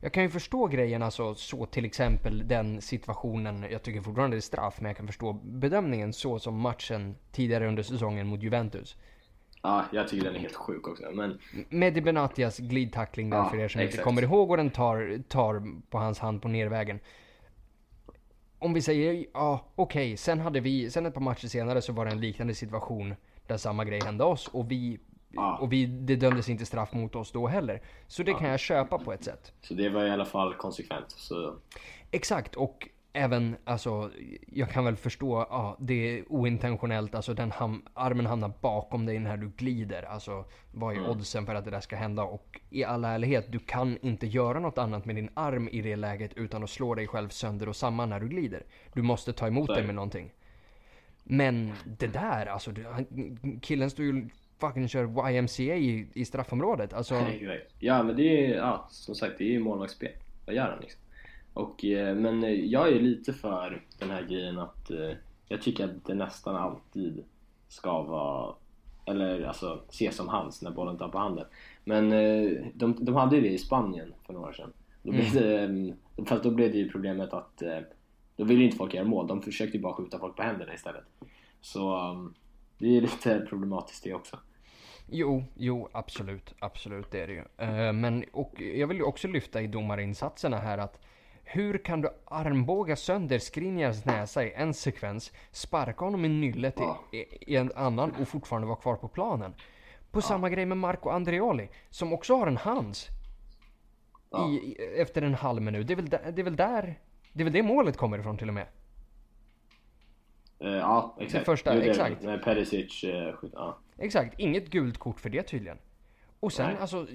jag kan ju förstå grejen alltså så till exempel den situationen, jag tycker fortfarande det är straff, men jag kan förstå bedömningen så som matchen tidigare under säsongen mot Juventus. Ja, jag tycker den är helt sjuk också. Men Mehdi Benatias glidtackling där Ja, för er som inte exakt. kommer ihåg och den tar, tar på hans hand på nervägen. Om vi säger, ja okej, sen hade vi, sen ett par matcher senare så var det en liknande situation där samma grej hände oss och vi, Ja. och vi, det dömdes inte straff mot oss då heller. Så det kan jag köpa på ett sätt. så det var i alla fall konsekvent. Så Exakt, och även, alltså, jag kan väl förstå, ja, det är ointentionellt, alltså den ham- armen hamnar bakom dig när du glider. Alltså, vad är oddsen för att det där ska hända? Och i all ärlighet, du kan inte göra något annat med din arm i det läget utan att slå dig själv sönder och samman när du glider. Du måste ta emot dig med någonting. Men det där, alltså, du- killen står ju fucking kör YMCA i, i straffområdet. Alltså. Ja men det är ja, som sagt det är ju målvaktsspel. Vad gör han liksom? Och, eh, men eh, jag är lite för den här grejen att eh, jag tycker att det nästan alltid ska vara eller alltså ses som hans när bollen tar på handen. Men de, de hade ju det i Spanien för några år sedan. Då blev det, eh, fast då blev det ju problemet att då ville inte folk göra mål. De försökte ju bara skjuta folk på händerna istället. Så um, det är lite problematiskt det också. Jo, jo, absolut, absolut det är det ju. Men och jag vill ju också lyfta i domarinsatserna här att hur kan du armbåga sönder Skriniars näsa i en sekvens, sparka honom i nyllet Ja. i, i, en annan och fortfarande vara kvar på planen? På samma grej med Marco Andreoli, som också har en hands i, i, efter en halv minut. Det är, väl där, det är väl där, det är väl det målet kommer ifrån till och med. Eh, ja, exakt. Det första, Jo, det exakt. När Perisic eh, ja. Exakt, inget gult kort för det tydligen. Och sen Nej. alltså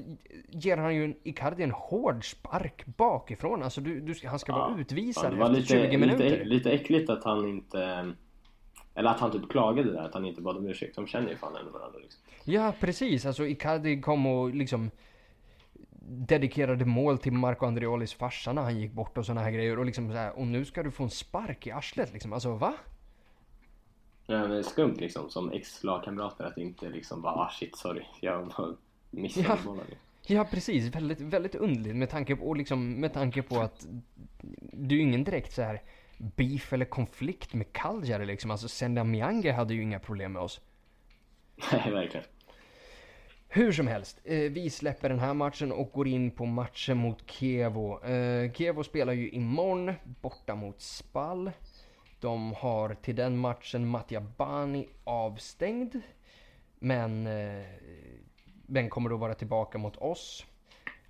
ger han ju en Icardi en hård spark bakifrån. Alltså du, du, han ska vara Ja, utvisad det var efter lite, 20 minuter. Lite, lite äckligt att han inte... Eller att han typ klagade där, att han inte bad om ursäkt. De känner ju fan ändå varandra liksom. Ja precis, alltså Icardi kom och liksom dedikerade mål till Marco Andreolis farsa när han gick bort och såna här grejer. Och liksom så här, och nu ska du få en spark i arslet liksom. Alltså va? Ja, men det är skumt liksom, som ex-lagkamrater att inte liksom bara ah shit sorry, jag missade Ja. bollen. Ja precis, väldigt, väldigt underligt med tanke på, och liksom, med tanke på att du är ingen direkt så här beef eller konflikt med Cagliari liksom. Alltså Senda Myange hade ju inga problem med oss. Nej, verkligen. Hur som helst, eh, vi släpper den här matchen och går in på matchen mot Kevo. Eh, Kevo spelar ju imorgon borta mot Spall. De har till den matchen Mattia Bani avstängd. Men Ben kommer då vara tillbaka mot oss.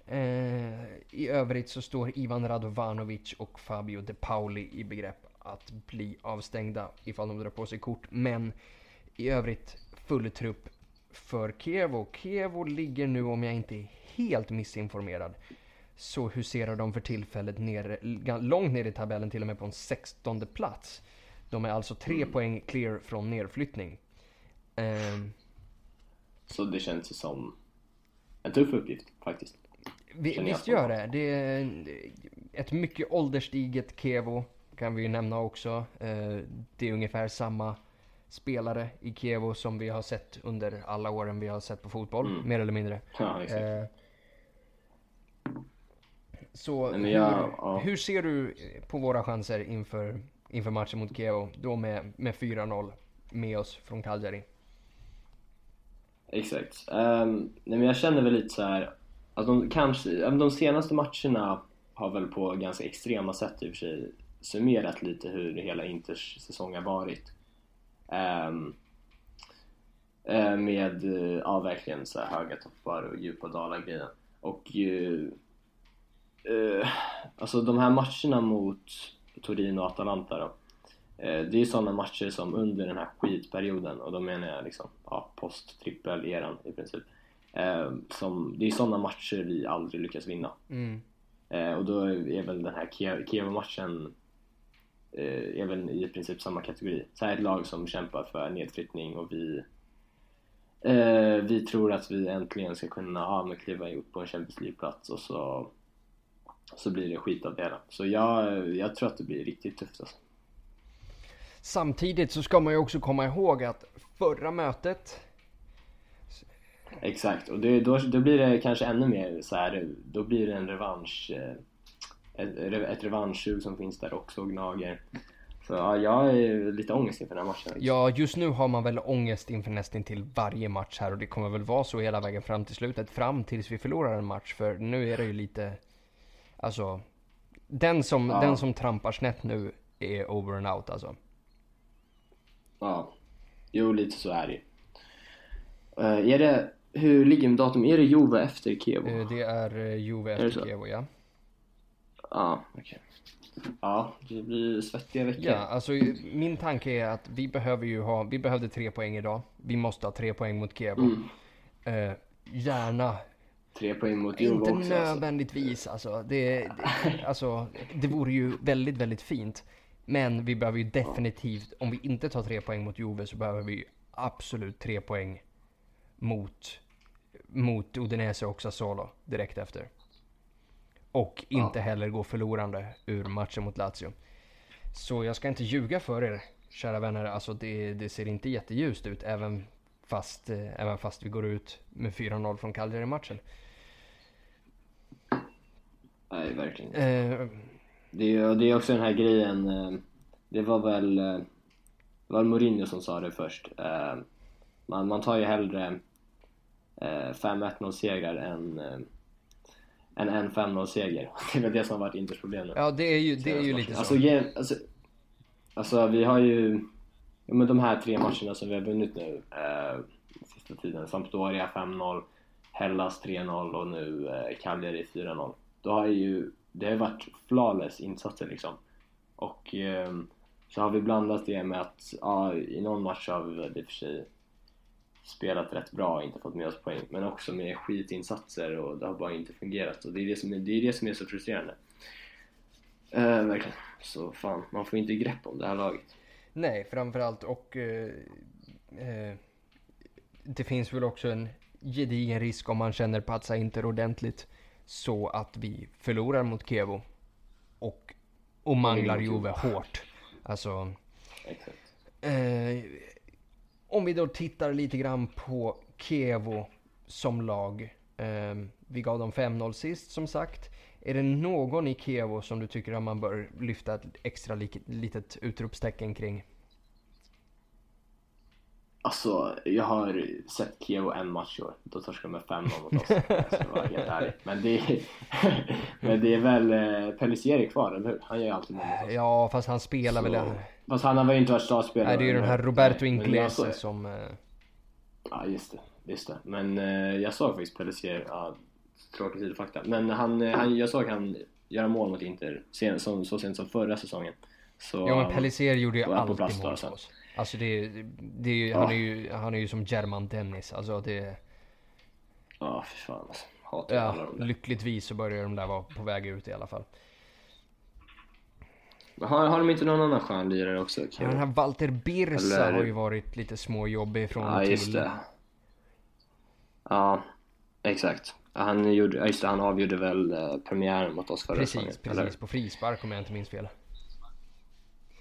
Eh, I övrigt så står Ivan Radovanovic och Fabio De Pauli i begrepp att bli avstängda ifall de drar på sig kort. Men i övrigt full trupp för Kevo. Kevo ligger nu, om jag inte är helt missinformerad, så huserar de för tillfället ner, långt ner i tabellen, till och med på en 16 plats. De är alltså tre Mm. poäng clear från nedflyttning. Ehm, Så det känns ju som en tuff uppgift faktiskt. vi, jag visst gör det. Det är ett mycket ålderstiget Kevo, kan vi ju nämna också. Eh, det är ungefär samma spelare i Kevo som vi har sett under alla åren vi har sett på fotboll, Mm. mer eller mindre. Ja, exakt. Eh, så men hur, jag- ja. hur ser du på våra chanser inför, inför matchen mot Kevo? Då med, med 4-0 med oss från Cagliari. Exakt. Um, nej men jag känner väl lite så här att de kanske, de senaste matcherna har väl på ganska extrema sätt i och för sig summerat lite hur hela Inters säsong har varit. Um, med, eh, ja verkligen så här höga toppar och djupa dalar grejen. Och ju, uh, alltså de här matcherna mot Torino och Atalanta då. Uh, Det är ju sådana matcher som under den här skitperioden, och då menar jag liksom ja, post-trippel-eran i princip. Eh, som, det är sådana matcher vi aldrig lyckas vinna. Mm. Eh, och då är väl den här Kiev- Kiev-matchen eh, är väl i princip samma kategori. Så här ett lag som kämpar för nedflyttning och vi eh, vi tror att vi äntligen ska kunna ja, men kliva upp på en Champions League-plats och så, så blir det skit av det hela. Så jag, jag tror att det blir riktigt tufft alltså. Samtidigt så ska man ju också komma ihåg att förra mötet Exakt, och det, då, då blir det kanske ännu mer så här, då blir det en revansch, eh, ett, ett revanschsug som finns där också och gnager. Så ja, jag är lite ångest inför den här matchen. Ja, just nu har man väl ångest inför nästan till varje match här och det kommer väl vara så hela vägen fram till slutet. Fram tills vi förlorar en match. För nu är det ju lite... Alltså... Den som, Ja. den som trampar snett nu är over and out alltså. Ja, jo lite så är det ju. Eh, Är det, hur ligger med datum? Är det Juve efter Kevo? Eh, Det är eh, Juve det efter så? Kevo, ja. Ja, okej. Ja, det blir svettiga veckor. Ja, alltså min tanke är att vi behöver ju ha... Vi behövde tre poäng idag. Vi måste ha tre poäng mot Kevo. Mm. Eh, gärna Tre poäng mot Juve Inte också. Alltså. nödvändigtvis alltså. Det, det, alltså. det vore ju väldigt, väldigt fint. Men vi behöver ju definitivt, om vi inte tar tre poäng mot Juve så behöver vi absolut tre poäng mot, mot Udinese och Sassuolo direkt efter. Och inte Ja. heller gå förlorande ur matchen mot Lazio. Så jag ska inte ljuga för er, kära vänner. Alltså det, det ser inte jätteljust ut även fast, eh, även fast vi går ut med 4-0 från Cagliari-matchen. Nej, verkligen. Eh, Det är, det är också den här grejen, eh, det var väl eh, det var Mourinho som sa det först. Eh, Man, man tar ju hellre eh, 5-1-0 segrar än, än en 5-0 seger. Det är väl det som har varit Inters problem nu. ja, det är ju, det är ju lite så. Alltså, alltså, alltså vi har ju ja, men de här tre matcherna som vi har vunnit nu eh, sista tiden. Sampdoria 5-0, Hellas 3-0 och nu eh, Cagliari 4-0. Då har ju det har varit flawless insatser liksom. Och eh, så har vi blandat det med att ja, i någon match har vi väl i och för sig spelat rätt bra och inte fått med oss poäng. Men också med skitinsatser och det har bara inte fungerat. Och det är det som är, det är, det som är så frustrerande. Eh, verkligen. Så fan, man får inte grepp om det här laget. Nej, framförallt och eh, eh, det finns väl också en gedigen risk om man känner Pazza Inter ordentligt så att vi förlorar mot Kevo och, och manglar Juve hårt. Alltså, Exakt. eh, om vi då tittar lite grann på Kevo som lag. Eh, vi gav dem 5-0 sist som sagt. är det någon i Kevo som du tycker att man bör lyfta ett extra litet utropstecken kring? Alltså, jag har sett Kiev en match i år. Då torskade de med 5-0 mot oss. Jag ska vara helt ärlig. Men det är, men det är väl eh, Pellissier kvar, eller hur? Han gör ju alltid mål mot oss. Ja, fast han spelar väl... Så, fast han har väl inte varit startspelare. Nej, det är ju den här Roberto jag Inglese såg- som... eh, Ja, just det. Just det. Men eh, jag såg faktiskt Pellissier, ja, tråkig sidofakta. Men han, eh, han, jag såg han göra mål mot Inter sen, som, så sent som förra säsongen. Så, Ja men Pellissier gjorde ju alltid mål så. oss. Alltså det, det är ju, Ja. han, är ju, han är ju som German Dennis. Alltså det... Ja, fy fan alltså. Hatar alla Ja, de där. lyckligtvis så börjar de där vara på väg ut i alla fall. Har, har de inte någon annan skön lirare också? Ja, Kiev? den här Walter Birsa Eller- har ju varit lite småjobbig från Ja, och just till. det. Ja, exakt. Han, gjorde, just det, han avgjorde väl eh, premiären mot oss förra Precis, säsongen, precis. eller? På frispark om jag inte minns fel.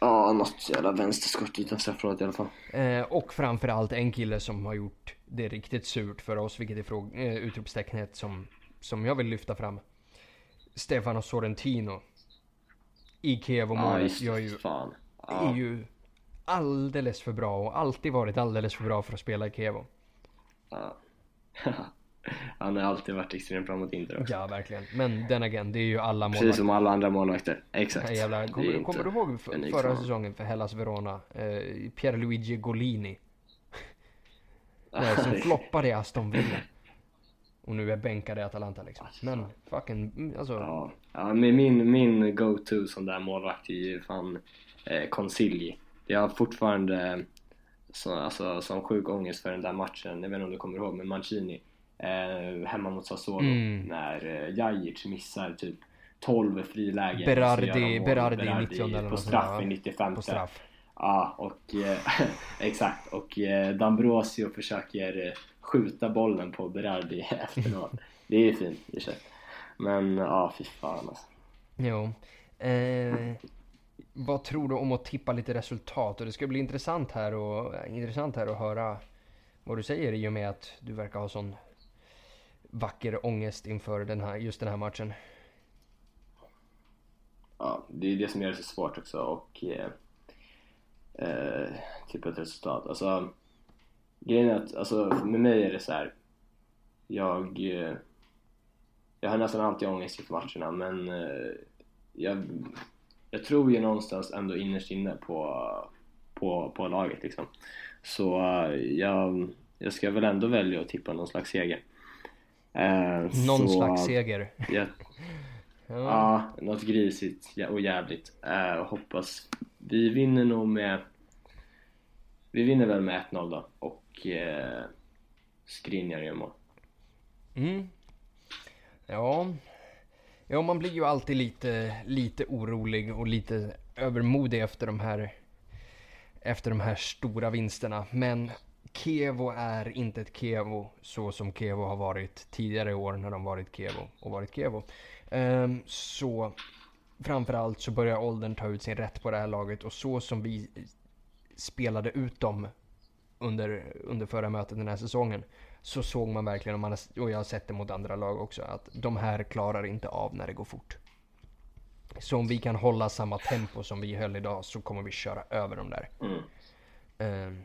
Ja, något jävla vänsterskott utanför straffområdet i alla fall. Eh, och framförallt en kille som har gjort det riktigt surt för oss, vilket är fråg- eh, utropstecknet som, som jag vill lyfta fram. Stefano Sorrentino. I Kiev och Ja, gör ju, Fan. är Ja. ju alldeles för bra och alltid varit alldeles för bra för att spela i Kevo. ja. Han har alltid varit extremt bra mot Inter också. Ja, verkligen. Men den again, det är ju alla Precis målvakter. som alla andra målvakter. Exakt. Är Kommer, kommer du ihåg förra för honom. säsongen för Hellas Verona? Eh, Pierluigi Golini. Nej, som floppade i Aston Villa. Och nu är bänkad i Atalanta liksom. Men fucking, mm, alltså. Ja, ja men min, min go-to som där målvakt är ju fan eh, Consigli. Jag har fortfarande så, alltså, som sjuk ångest för den där matchen, jag vet inte om du kommer ihåg, men Mancini eh, hemma mot Sassuolo Mm. när eh, Jajic missar typ 12 frilägen. Berardi- och så gör de mål. Berardi i 90 eller på straff i 95 På straff. Ja, och eh, exakt. Och eh, D'Ambrosio försöker eh, skjuta bollen på Berardi efteråt. Det är ju fint i sig. Men ja, fy fan alltså. Jo. Eh, vad tror du om att tippa lite resultat? Och det ska bli intressant här, och, intressant här att höra vad du säger i och med att du verkar ha sån vacker ångest inför den här, just den här matchen. Ja, det är det som gör det så svårt också och eh, eh, tippa ett resultat. Alltså, grejen är att alltså, med mig är det så här. Jag, eh, jag har nästan alltid ångest inför matcherna men eh, jag, jag tror ju någonstans ändå innerst inne på, på, på laget liksom. Så eh, jag, jag ska väl ändå välja att tippa någon slags seger. Eh, Någon så, slags seger. Jag, Ja. Ja, något grisigt och jävligt. Eh, hoppas. Vi vinner nog med... Vi vinner väl med 1-0 då. Och eh, Skriniar gör mål. Mm. Ja. Ja, man blir ju alltid lite, lite orolig och lite övermodig efter de här efter de här stora vinsterna. Men Kevo är inte ett Kevo så som Kevo har varit tidigare år när de varit Kevo och varit Kevo. Ehm, så framförallt så börjar åldern ta ut sin rätt på det här laget och så som vi spelade ut dem under, under förra mötet den här säsongen så såg man verkligen, och, man har, och jag har sett det mot andra lag också, att de här klarar inte av när det går fort. Så om vi kan hålla samma tempo som vi höll idag så kommer vi köra över dem där. Mm. Ehm,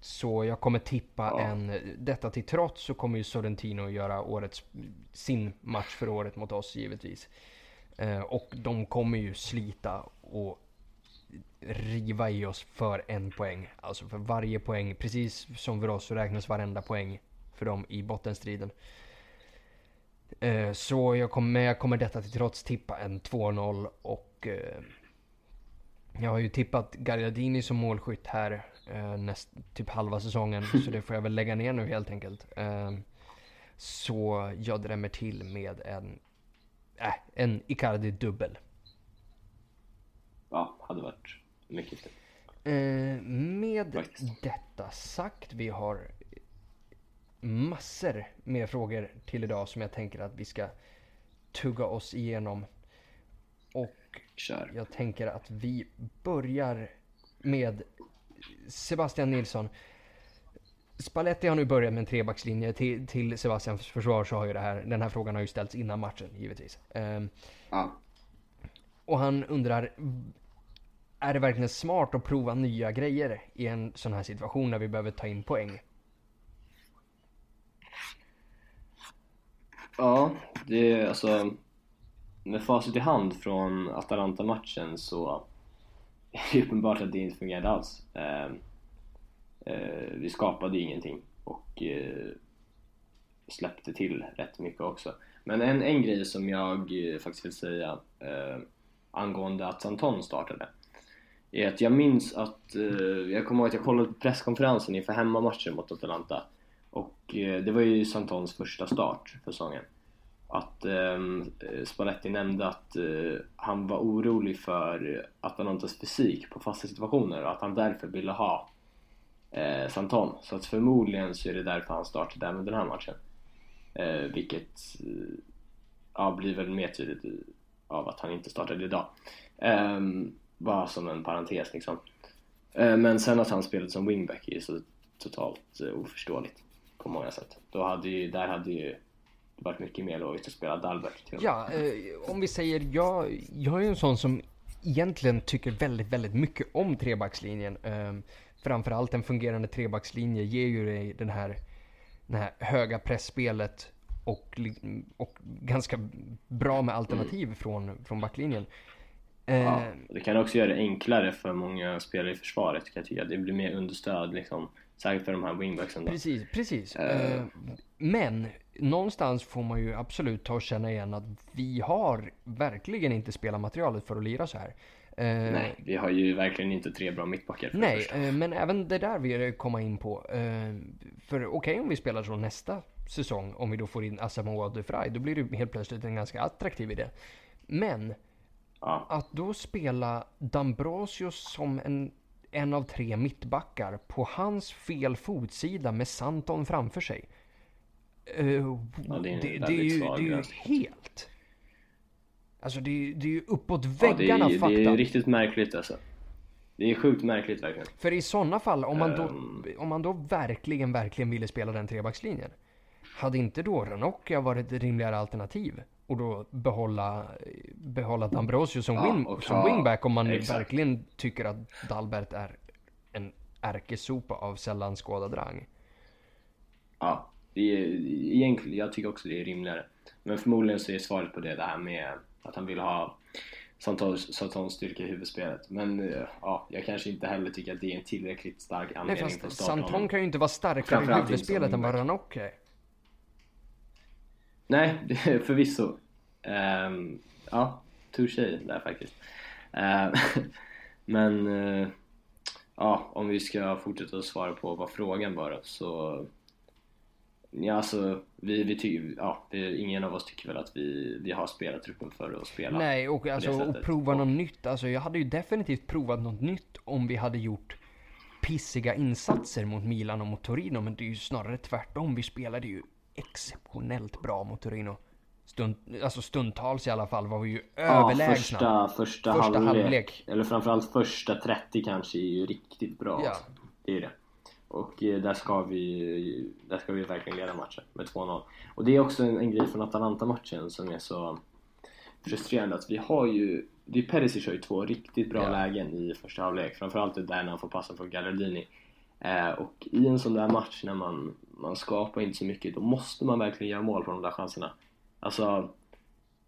så jag kommer tippa Ja. en, detta till trots så kommer ju Sorrentino göra årets, sin match för året mot oss givetvis. Eh, och de kommer ju slita och riva i oss för en poäng. Alltså för varje poäng, precis som för oss så räknas varenda poäng för dem i bottenstriden. Eh, så jag kommer, jag kommer detta till trots tippa en 2-0 och eh, jag har ju tippat Gagliardini som målskytt här eh, näst, typ halva säsongen. Så det får jag väl lägga ner nu helt enkelt. Eh, så jag drämmer till med en, äh, en Icardi-dubbel. Ja, hade varit mycket. Eh, med Faktiskt. detta sagt, vi har massor med frågor till idag som jag tänker att vi ska tugga oss igenom. Och Kör. jag tänker att vi börjar med Sebastian Nilsson. Spalletti har nu börjat med en trebackslinje. Till, till Sebastians försvar så har ju det här, den här frågan har ju ställts innan matchen givetvis. Um, ja. Och han undrar, är det verkligen smart att prova nya grejer i en sån här situation när vi behöver ta in poäng? Ja, det är alltså med facit i hand från Atalanta-matchen så är uppenbart att det inte fungerade alls. Ehm, eh, vi skapade ingenting och eh, släppte till rätt mycket också. Men en, en grej som jag eh, faktiskt vill säga angående att Santon startade är att jag minns att, jag kommer ihåg att jag kollade på presskonferensen inför hemmamatchen mot Atalanta och det var ju Santons första start för säsongen. Att eh, Spalletti nämnde att eh, han var orolig för Atalantas fysik på fasta situationer och att han därför ville ha eh, Santon. Så att förmodligen så är det därför han startade även den här matchen. Eh, vilket eh, ja, blir väl mer tydligt av att han inte startade idag. Eh, bara som en parentes liksom. Eh, men sen att han spelade som wingback är ju så totalt eh, oförståeligt på många sätt. Då hade ju, där hade ju varit mycket mer logiskt att spela Dalbert. Ja, eh, om vi säger, jag, jag är en sån som egentligen tycker väldigt, väldigt mycket om trebackslinjen. Eh, framförallt en fungerande trebackslinje ger ju dig den här, den här höga pressspelet och, och ganska bra med alternativ mm. från, från backlinjen. Ja, eh, det kan också göra det enklare för många spelare i försvaret kan jag tycka. Det blir mer understöd liksom. Särskilt för de här wingbacksen då. Precis, precis. Uh, men någonstans får man ju absolut ta och känna igen att vi har verkligen inte spelarmaterialet för att lira så här. Uh, nej, vi har ju verkligen inte tre bra mittbackar. nej, uh, men även det där vill jag komma in på. för okej okay, om vi spelar så nästa säsong, om vi då får in Asamoah Defray, då blir det helt plötsligt en ganska attraktiv idé. Men Ja. Att då spela Dambrosius som en, en av tre mittbackar på hans fel fotsida med Santon framför sig. Uh, ja, det, är det, det, är ju, det är ju helt... Alltså det är, det är ju uppåt väggarna ja, det är, fakta. Det är riktigt märkligt alltså. Det är sjukt märkligt verkligen. För i sådana fall, om man, då, um... om man då verkligen, verkligen ville spela den trebackslinjen. Hade inte då Ranocchia varit ett rimligare alternativ? och då behålla, behålla D'Ambrosio som, ja, win, som wingback om man exakt. verkligen tycker att Dalbert är en ärkesopa av sällan skådad rang. Ja, det är, egentligen, jag tycker också det är rimligare. Men förmodligen så är svaret på det det här med att han vill ha Santons styrka i huvudspelet. Men ja, jag kanske inte heller tycker att det är en tillräckligt stark anledning Nej, för att starta Santon kan ju inte vara starkare i huvudspelet än vad Ranocchi är. Nej, förvisso. Um, ja, touché där faktiskt. Uh, men uh, ja, om vi ska fortsätta att svara på vad frågan var så Ja alltså, vi, vi tycker, ja, vi, ingen av oss tycker väl att vi, vi har spelat truppen för att spela Nej, och, alltså, och prova något nytt. Alltså jag hade ju definitivt provat något nytt om vi hade gjort pissiga insatser mot Milan och mot Torino. Men det är ju snarare tvärtom. Vi spelade ju exceptionellt bra mot Torino. Stund, alltså stundtals i alla fall var vi ju ja, överlägsna. Första, första, första halvlek, halvlek. Eller framförallt första 30 kanske är ju riktigt bra. Ja. Det är det. Och eh, där ska vi, där ska vi verkligen leda matchen med 2-0. Och det är också en, en grej från Atalanta-matchen som är så frustrerande att vi har ju det Perisic har ju två riktigt bra ja. lägen i första halvlek. Framförallt det där när han får passa från Gallardini. Eh, och i en sån där match när man, man skapar inte så mycket, då måste man verkligen göra mål på de där chanserna. Alltså,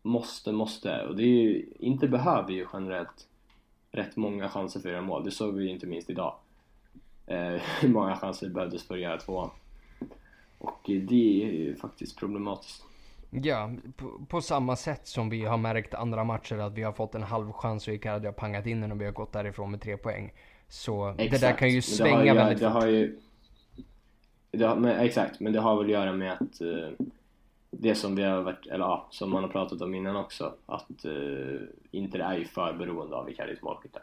måste, måste. Och det är ju, inte behöver ju generellt rätt många chanser för att göra mål. Det såg vi ju inte minst idag. Eh, hur många chanser behövdes för att göra två. Och det är ju faktiskt problematiskt. Ja, på, på, samma sätt som vi har märkt andra matcher att vi har fått en halv chans och Icardi har pangat in den och vi har gått därifrån med tre poäng. Så exakt. det där kan ju svänga ju, väldigt det fort. Har ju, det har, men, exakt, men det har väl att göra med att uh, det som vi har varit, eller ja, som man har pratat om innan också, att uh, Inter är ju för beroende av Icardis målskyttar.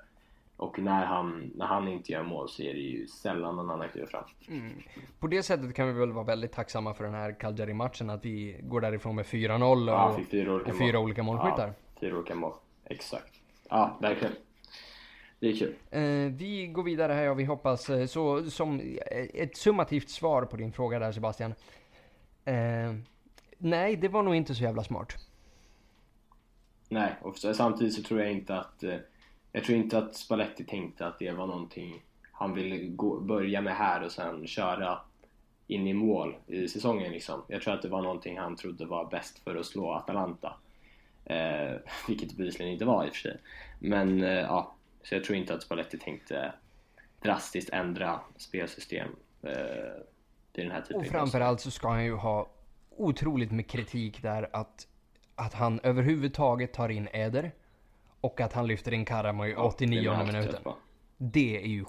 Och när han, när han inte gör mål så är det ju sällan någon annan kliver fram. Mm. På det sättet kan vi väl vara väldigt tacksamma för den här Cagliari-matchen, att vi går därifrån med 4-0 och, ja, fyra olika, och fyra olika målskyttar. Ja, fyra olika mål, exakt. Ja, verkligen. det är kul. Eh, vi går vidare här och vi hoppas, eh, så som eh, ett summativt svar på din fråga där Sebastian. Eh, nej, det var nog inte så jävla smart. Nej, och samtidigt så tror jag inte att eh, jag tror inte att Spalletti tänkte att det var någonting han ville gå, börja med här och sen köra in i mål i säsongen liksom. Jag tror att det var någonting han trodde var bäst för att slå Atalanta. Eh, vilket bevisligen inte var i och för sig. Men eh, ja, så jag tror inte att Spalletti tänkte drastiskt ändra spelsystem eh, till den här typen Och framförallt så ska han ju ha otroligt med kritik där att, att han överhuvudtaget tar in Eder och att han lyfter in Karamo i 89 ja, minuten. Det är ju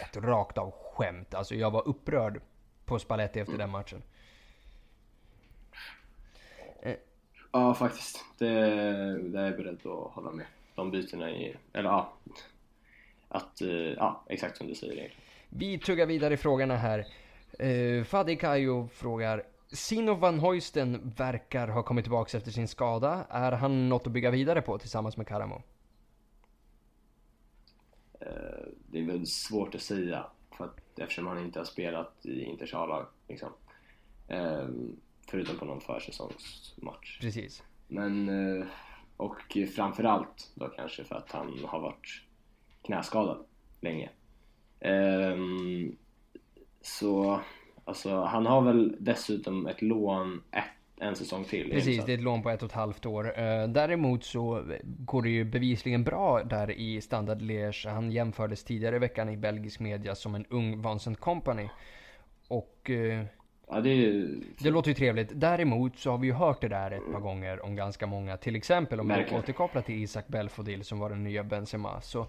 ett rakt av skämt. Alltså jag var upprörd på Spalletti efter mm. den matchen. Eh. Ja, faktiskt. Det, det är jag beredd att hålla med. De bytena i... Eller ja. Att, eh, ja, exakt som du säger egentligen. Vi tuggar vidare i frågorna här. Uh, Fadi Kayo frågar Sino van Hoisten verkar ha kommit tillbaka efter sin skada. Är han något att bygga vidare på tillsammans med Karamo? Uh, det är väl svårt att säga för att, eftersom han inte har spelat i Inters A-lag. Liksom. Uh, förutom på någon försäsongsmatch. Precis. Men, och framförallt då kanske för att han har varit knäskadad länge. Så alltså, han har väl dessutom ett lån ett, en säsong till. Precis, det är ett lån på ett och ett halvt år. Uh, däremot så går det ju bevisligen bra där i Standard Liège. Han jämfördes tidigare i veckan i belgisk media som en ung Vincent Company. Och uh, Ja, det, är... det låter ju trevligt. Däremot så har vi ju hört det där ett par gånger om ganska många. Till exempel om vi återkopplar till Isak Belfodil som var den nya Benzema. Så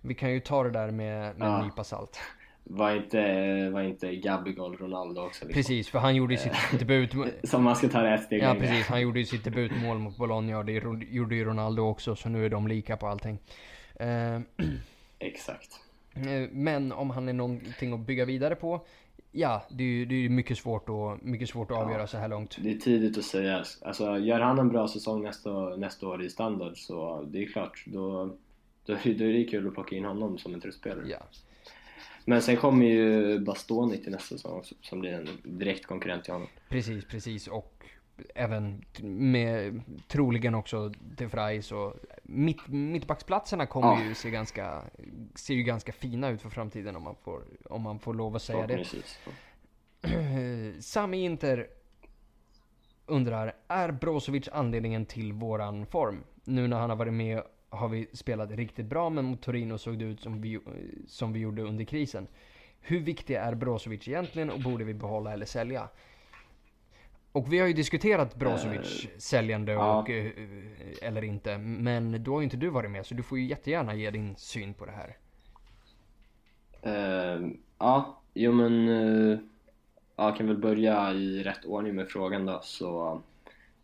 vi kan ju ta det där med, med ja. en nypa salt. Var inte, var inte Gabigol Ronaldo också? Liksom? Precis, för han gjorde ju sitt eh, debut... Som man ska ta det steg Ja, precis. Han gjorde ju sitt debutmål mot Bologna och det gjorde ju Ronaldo också, så nu är de lika på allting. Eh, Exakt. Eh, men om han är någonting att bygga vidare på, ja, det är ju det är mycket svårt, att, mycket svårt att avgöra så här långt. Det är tidigt att säga. Alltså, gör han en bra säsong nästa, nästa år i standard så det är klart, då då, är det kul att plocka in honom som en truppspelare. Ja. Men sen kommer ju Bastoni till nästa säsong också, som blir en direkt konkurrent till honom. Precis, precis. Och även med troligen också De Vrij och mitt, mittbacksplatserna kommer ja. ju se ganska, ser ju ganska fina ut för framtiden om man får, om man får lov att säga det. Sami Inter undrar, är Brozovic anledningen till våran form? Nu när han har varit med har vi spelat riktigt bra, men mot Torino såg det ut som vi, som vi gjorde under krisen. Hur viktig är Brozovic egentligen och borde vi behålla eller sälja? Och vi har ju diskuterat Brozovic uh, säljande och, ja. Eh, eller inte, men då har ju inte du varit med så du får ju jättegärna ge din syn på det här. Uh, ja, jo men uh, jag kan väl börja i rätt ordning med frågan då så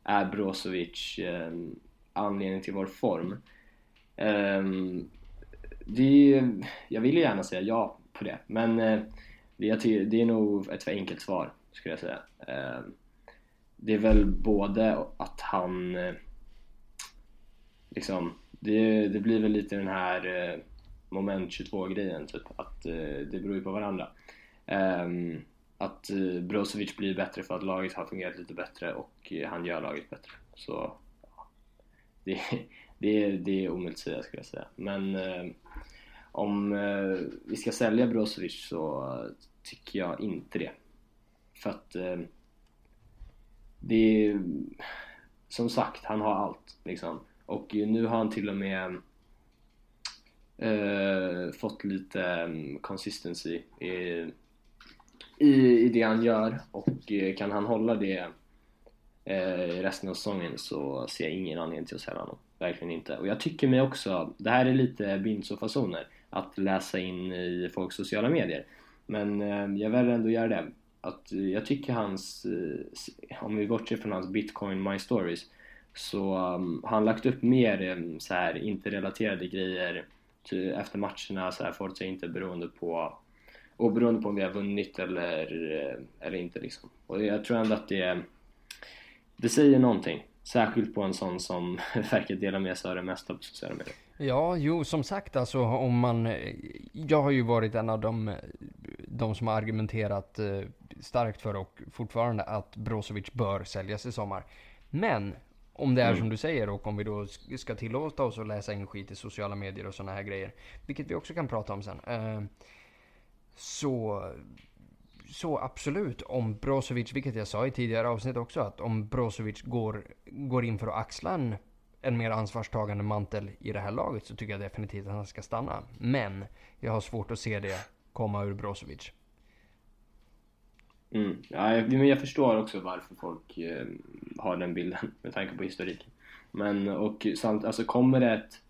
är Brozovic uh, anledningen till vår form? Um, det, jag vill ju gärna säga ja på det, men uh, det, det är nog ett för enkelt svar skulle jag säga. Ehm, det är väl både att han eh, liksom, det, det blir väl lite den här eh, moment 22 grejen typ, att det beror ju på varandra. Ehm, att Brozovic blir bättre för att laget har fungerat lite bättre och han gör laget bättre. Så ja, det, det, är, det är omöjligt att säga skulle jag säga. Men eh, om eh, vi ska sälja Brozovic så tycker jag inte det. För att eh, det är, som sagt, han har allt liksom. Och nu har han till och med eh, fått lite um, consistency i, i, i det han gör och eh, kan han hålla det eh, resten av säsongen så ser jag ingen anledning till att sälja honom. Verkligen inte. Och jag tycker mig också, det här är lite Binso-fasoner, att läsa in i folks sociala medier. Men eh, jag väljer ändå göra det. Att jag tycker hans, eh, om vi bortser från hans Bitcoin My Stories, så um, har han lagt upp mer um, så här interrelaterade grejer efter matcherna, så här, Forza inte beroende på och beroende på om vi har vunnit eller, eh, eller inte liksom. Och jag tror ändå att det, det säger någonting Särskilt på en sån som verkar dela med sig av det mesta på sociala medier. Ja, jo, som sagt alltså om man... Jag har ju varit en av de, de som har argumenterat eh, starkt för och fortfarande att Brozovic bör säljas i sommar. Men om det är Mm. som du säger och om vi då sk- ska tillåta oss att läsa in skit i sociala medier och sådana här grejer. Vilket vi också kan prata om sen. Eh, så, så absolut, om Brozovic, vilket jag sa i tidigare avsnitt också, att om Brozovic går, går in för att axla en, en mer ansvarstagande mantel i det här laget så tycker jag definitivt att han ska stanna. Men jag har svårt att se det komma ur Brozovic. Mm. Ja, jag, men jag förstår också varför folk eh, har den bilden med tanke på historiken. Men och samt, alltså kommer det ett,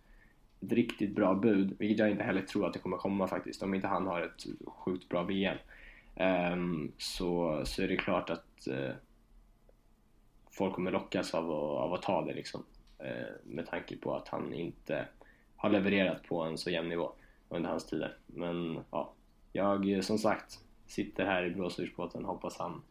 ett riktigt bra bud, vilket jag inte heller tror att det kommer komma faktiskt, om inte han har ett sjukt bra VM. Ehm, så, så är det klart att eh, folk kommer lockas av, att- av att ta det liksom. Ehm, med tanke på att han inte har levererat på en så jämn nivå under hans tider. Men ja, jag som sagt sitter här i blåsursbåten och Hoppas han,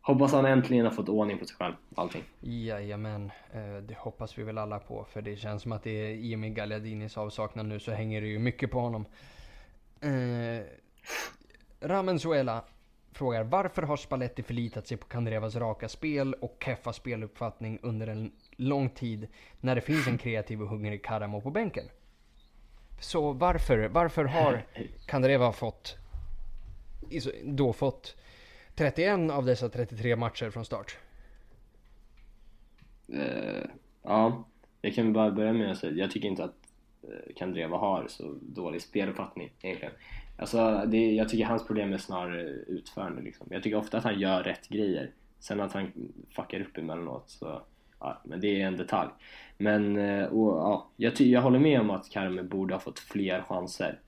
hoppas han äntligen har fått ordning på sig själv. Allting. Jajamän, eh, det hoppas vi väl alla på. För det känns som att det är i och med Gagliardinis avsaknad nu så hänger det ju mycket på honom. Eh, Ramenzuela frågar varför har Spalletti förlitat sig på Kandrevas raka spel och keffa speluppfattning under en lång tid när det finns en kreativ och hungrig Karamo på bänken? Så varför, varför har Kandreva fått då fått 31 av dessa 33 matcher från start? Uh, ja, jag kan bara börja med att säga jag tycker inte att eh, Kandreva har så dålig speluppfattning egentligen. Alltså, det, jag tycker hans problem är snarare utförande liksom. Jag tycker ofta att han gör rätt grejer. Sen att han fuckar upp emellanåt så, ja, men det är en detalj. Men, eh, och, ja, jag, ty- jag håller med om att Karme borde ha fått fler chanser.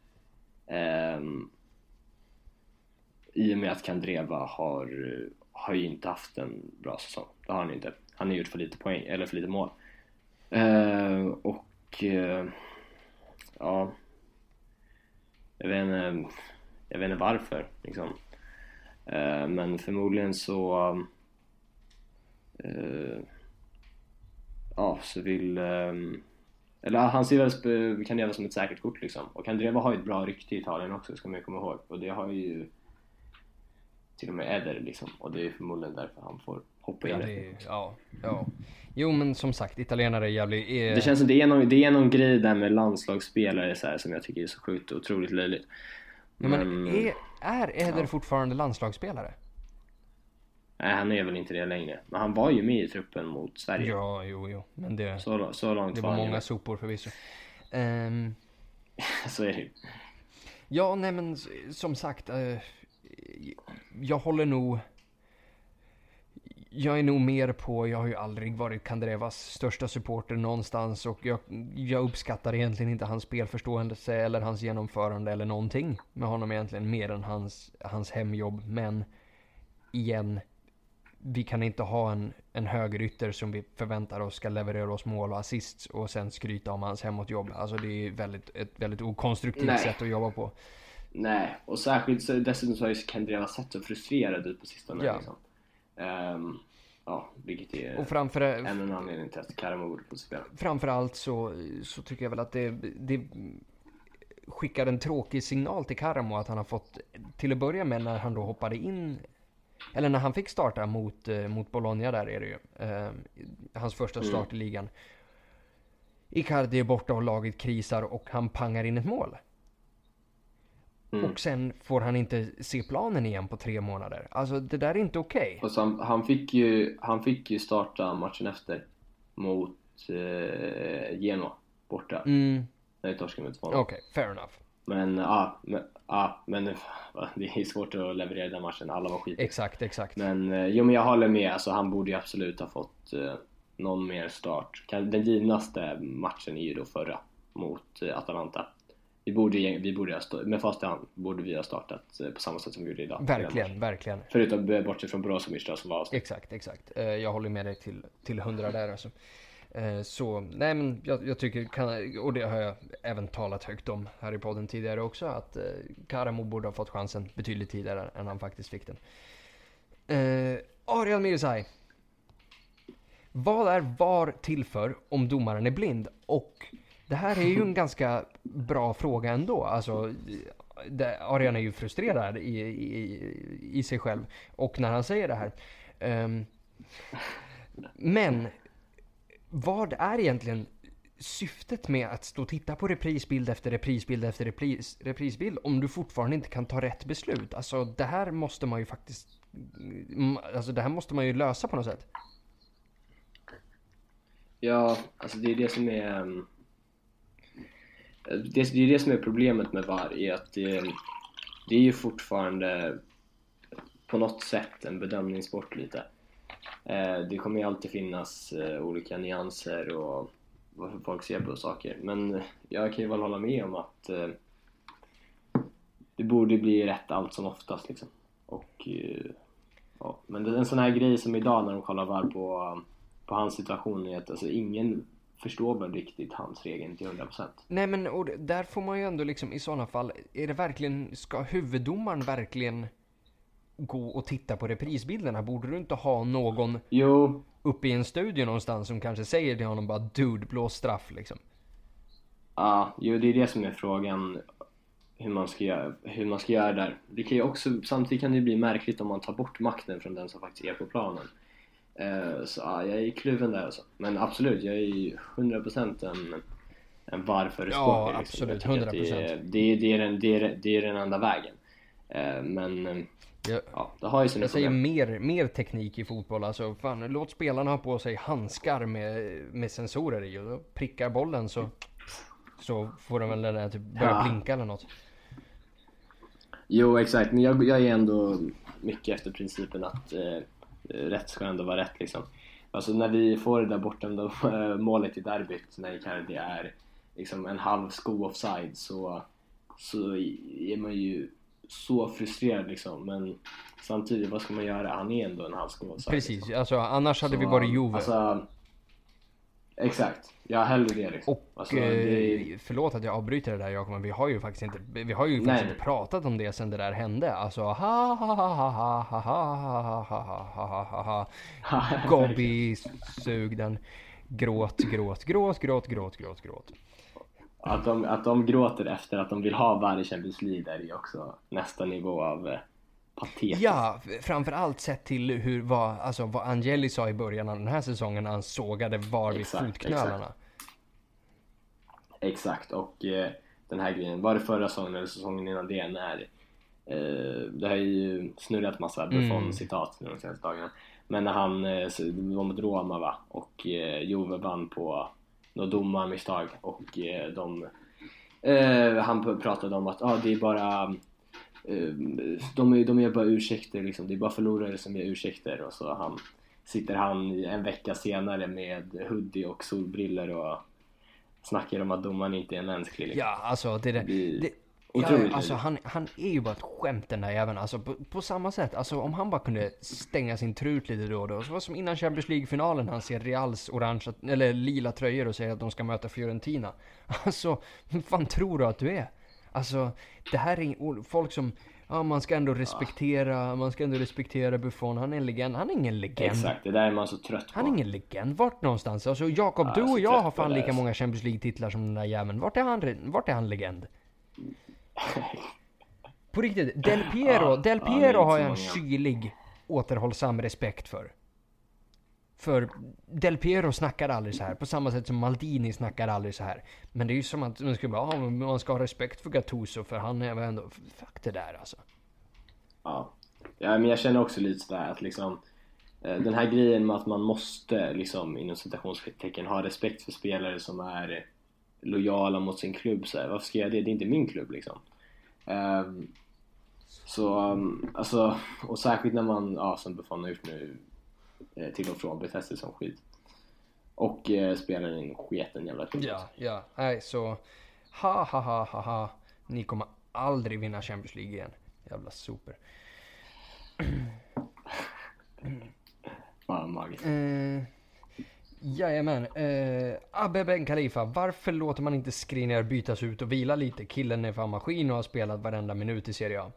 Um, I och med att Kandreva har, har ju inte haft en bra säsong. Det har han inte. Han har gjort för lite poäng, eller för lite mål. Uh, och uh, ja, jag vet inte, jag vet inte varför liksom. Eh, men förmodligen så eh, ja, så vill eh, eller han ser väl kan leva som ett säkert kort liksom. Och Kandreva har ju ett bra rykte i Italien också ska man ju komma ihåg. Och det har ju till och med Eder liksom. Och det är förmodligen därför han får hoppa in Ja, rätt det, ja, ja. Jo men som sagt, italienare är jävligt... Är, Det känns som det är någon, det är någon grej där med landslagsspelare så här, som jag tycker är så sjukt otroligt löjligt. ja, men är, är Eder ja. fortfarande landslagsspelare? Nej, han är väl inte det längre. Men han var ju med i truppen mot Sverige. Ja, jo, jo. Men det, Så, så långt det var var många med. sopor förvisso. Ehm, Så är det ju. ja, nej men som sagt. eh, jag håller nog... Jag är nog mer på, jag har ju aldrig varit Kandrevas största supporter någonstans och jag, jag uppskattar egentligen inte hans spelförståelse eller hans genomförande eller någonting med honom egentligen mer än hans, hans hemjobb. Men igen, vi kan inte ha en, en högerytter som vi förväntar oss ska leverera oss mål och assist och sen skryta om hans hemåtjobb. Alltså det är väldigt, ett väldigt okonstruktivt Nej. sätt att jobba på. Nej, och särskilt dessutom så har ju Kandreva sett så frustrerad ut på sistone. Ja. Liksom. Ehm, ja, vilket är Och framför, en anledning till att Karamo borde få spela. framförallt så, så tycker jag väl att det, det skickar en tråkig signal till Karamo att han har fått, till att börja med när han då hoppade in, eller när han fick starta mot, eh, mot Bologna där är det ju, eh, hans första Mm. start i ligan. Icardi är borta och laget krisar och han pangar in ett mål. Mm. Och sen får han inte se planen igen på tre månader. Alltså det där är inte okej. Så han, han, fick ju, han fick ju starta matchen efter mot eh, Genoa borta. Mm, När vi torskade med 2-0. okej, fair enough. Men ja, men, ja, men det är svårt att leverera den matchen. Alla var skit. Exakt, exakt. Men eh, jo, men jag håller med. Alltså, han borde ju absolut ha fått eh, någon mer start. Den givnaste matchen är ju då förra mot eh, Atalanta. Vi borde, vi borde ha stå, med fast i hand borde vi ha startat eh, på samma sätt som vi gjorde idag. Verkligen, verkligen. Förutom eh, bortsett från Brozovic då som var avstängd. Exakt, exakt. Eh, Jag håller med dig till, till hundra där alltså. Så, nej men jag, jag tycker, och det har jag även talat högt om här i podden tidigare också, att Karamo borde ha fått chansen betydligt tidigare än han faktiskt fick den. Eh, Ariel Mirzai. Vad är VAR till för om domaren är blind? Och det här är ju en ganska bra fråga ändå. Alltså, det, Arian är ju frustrerad i, i, i sig själv. Och när han säger det här. Um, men, vad är egentligen syftet med att stå och titta på reprisbild efter reprisbild efter repris, reprisbild om du fortfarande inte kan ta rätt beslut? Alltså det här måste man ju faktiskt... Mm, alltså det här måste man ju lösa på något sätt. Ja, alltså det är det som är... Ehm, det, det, är det som är problemet med VAR, är att det, det är ju fortfarande på något sätt en bedömningssport lite. Eh, det kommer ju alltid finnas eh, olika nyanser och varför folk ser på saker. Men jag kan ju väl hålla med om att eh, det borde bli rätt allt som oftast liksom. Och, eh, ja. Men det är en sån här grej som idag när de kollar VAR på, på hans situation är att alltså, ingen förstår väl riktigt hans regel till 100%. Nej men och där får man ju ändå liksom i sådana fall, är det verkligen, ska huvuddomaren verkligen gå och titta på reprisbilderna? Borde du inte ha någon jo. uppe i en studio någonstans som kanske säger till honom bara Dude, blås straff liksom? Ja, jo det är det som är frågan hur man ska göra, hur man ska göra där. Det kan ju också, samtidigt kan det bli märkligt om man tar bort makten från den som faktiskt är på planen. Uh, så ja, jag är kluven där alltså. Men absolut, jag är ju 100% en, en varför-förespråkare. Ja, liksom. absolut. 100%. Det är, det, det, är den, det, är, det är den enda vägen. Uh, men jag, ja, det har ju sina Jag säger mer, mer teknik i fotboll. Alltså, fan, låt spelarna ha på sig handskar med, med sensorer i och prickar bollen så, så får de väl den där typ börja ja. blinka eller något. Jo, exakt. Men jag, jag är ändå mycket efter principen att eh, rätt ska ändå vara rätt liksom. Alltså när vi får det där bortdömda målet i derbyt när Icardi är liksom en halv sko offside så, så är man ju så frustrerad liksom. Men samtidigt, vad ska man göra? Han är ändå en halvskål. Precis, liksom. alltså annars hade så, vi varit Juve. Alltså, exakt. Ja, hellre det liksom. Och alltså, det... förlåt att jag avbryter det där Jakob, men vi har ju faktiskt inte, vi har ju faktiskt inte pratat om det sen det där hände. Alltså ha ha ha ha ha ha ha ha ha ha ha ha Gobby, sug den. Gråt, gråt, gråt, gråt, gråt, gråt, gråt. Att de, att de gråter efter att de vill ha varje Champions League är ju också nästa nivå av eh, patetiskt. Ja, framförallt sett till hur, vad, alltså, vad Angeli sa i början av den här säsongen när han sågade VAR vid fotknölarna. Exakt, exakt. och eh, den här grejen, var det förra säsongen eller säsongen innan det när eh, det har ju snurrat massa Buffon-citat mm. de senaste dagarna. Men när han, eh, det var mot Roma va, och eh, Juve vann på något domarmisstag och eh, de eh, han pratade om att ah, det är bara de, är, de gör bara ursäkter liksom, det är bara förlorare som gör ursäkter och så han sitter han en vecka senare med hoodie och solbriller och snackar om att domaren inte är mänsklig. Liksom. Ja, alltså det, det, det ja, alltså han, han är ju bara ett skämt den där jäveln. Alltså på, på, samma sätt, alltså om han bara kunde stänga sin trut lite då och då. Så var som innan Champions League-finalen han ser Reals orangea, eller lila tröjor och säger att de ska möta Fiorentina. Alltså, vem fan tror du att du är? Alltså, det här är folk som, ja man ska ändå respektera, man ska ändå respektera Buffon. Han är en legend. Han är ingen legend. Exakt, det där är man så trött på. Han är ingen legend. Vart någonstans? Alltså Jakob, ja, du och jag har fan lika många Champions League-titlar som den där jäveln. Vart är han, vart är han legend? På riktigt, Del Piero, Del Piero har jag en kylig, återhållsam respekt för. För Del Piero snackar aldrig så här på samma sätt som Maldini snackar aldrig så här. Men det är ju som att man ska, bara, ah, man ska ha respekt för Gattuso för han är väl ändå... Fuck det där alltså. Ja. ja, men jag känner också lite sådär att liksom eh, den här grejen med att man måste liksom inom citationstecken ha respekt för spelare som är lojala mot sin klubb så här, varför ska jag det? Det är inte min klubb liksom. Um, så um, alltså, och särskilt när man, ja som Buffon har gjort nu till och från beter sig som skit. Och eh, spelar en sketen jävla klubb. Ja, ja, nej så ha ha ha ha ha. Ni kommer aldrig vinna Champions League igen. Jävla super. Fan magiskt. Uh, Jajamän. Eh, Abbe Ben Khalifa, varför låter man inte Skriniar bytas ut och vila lite? Killen är fan maskin och har spelat varenda minut i Serie A.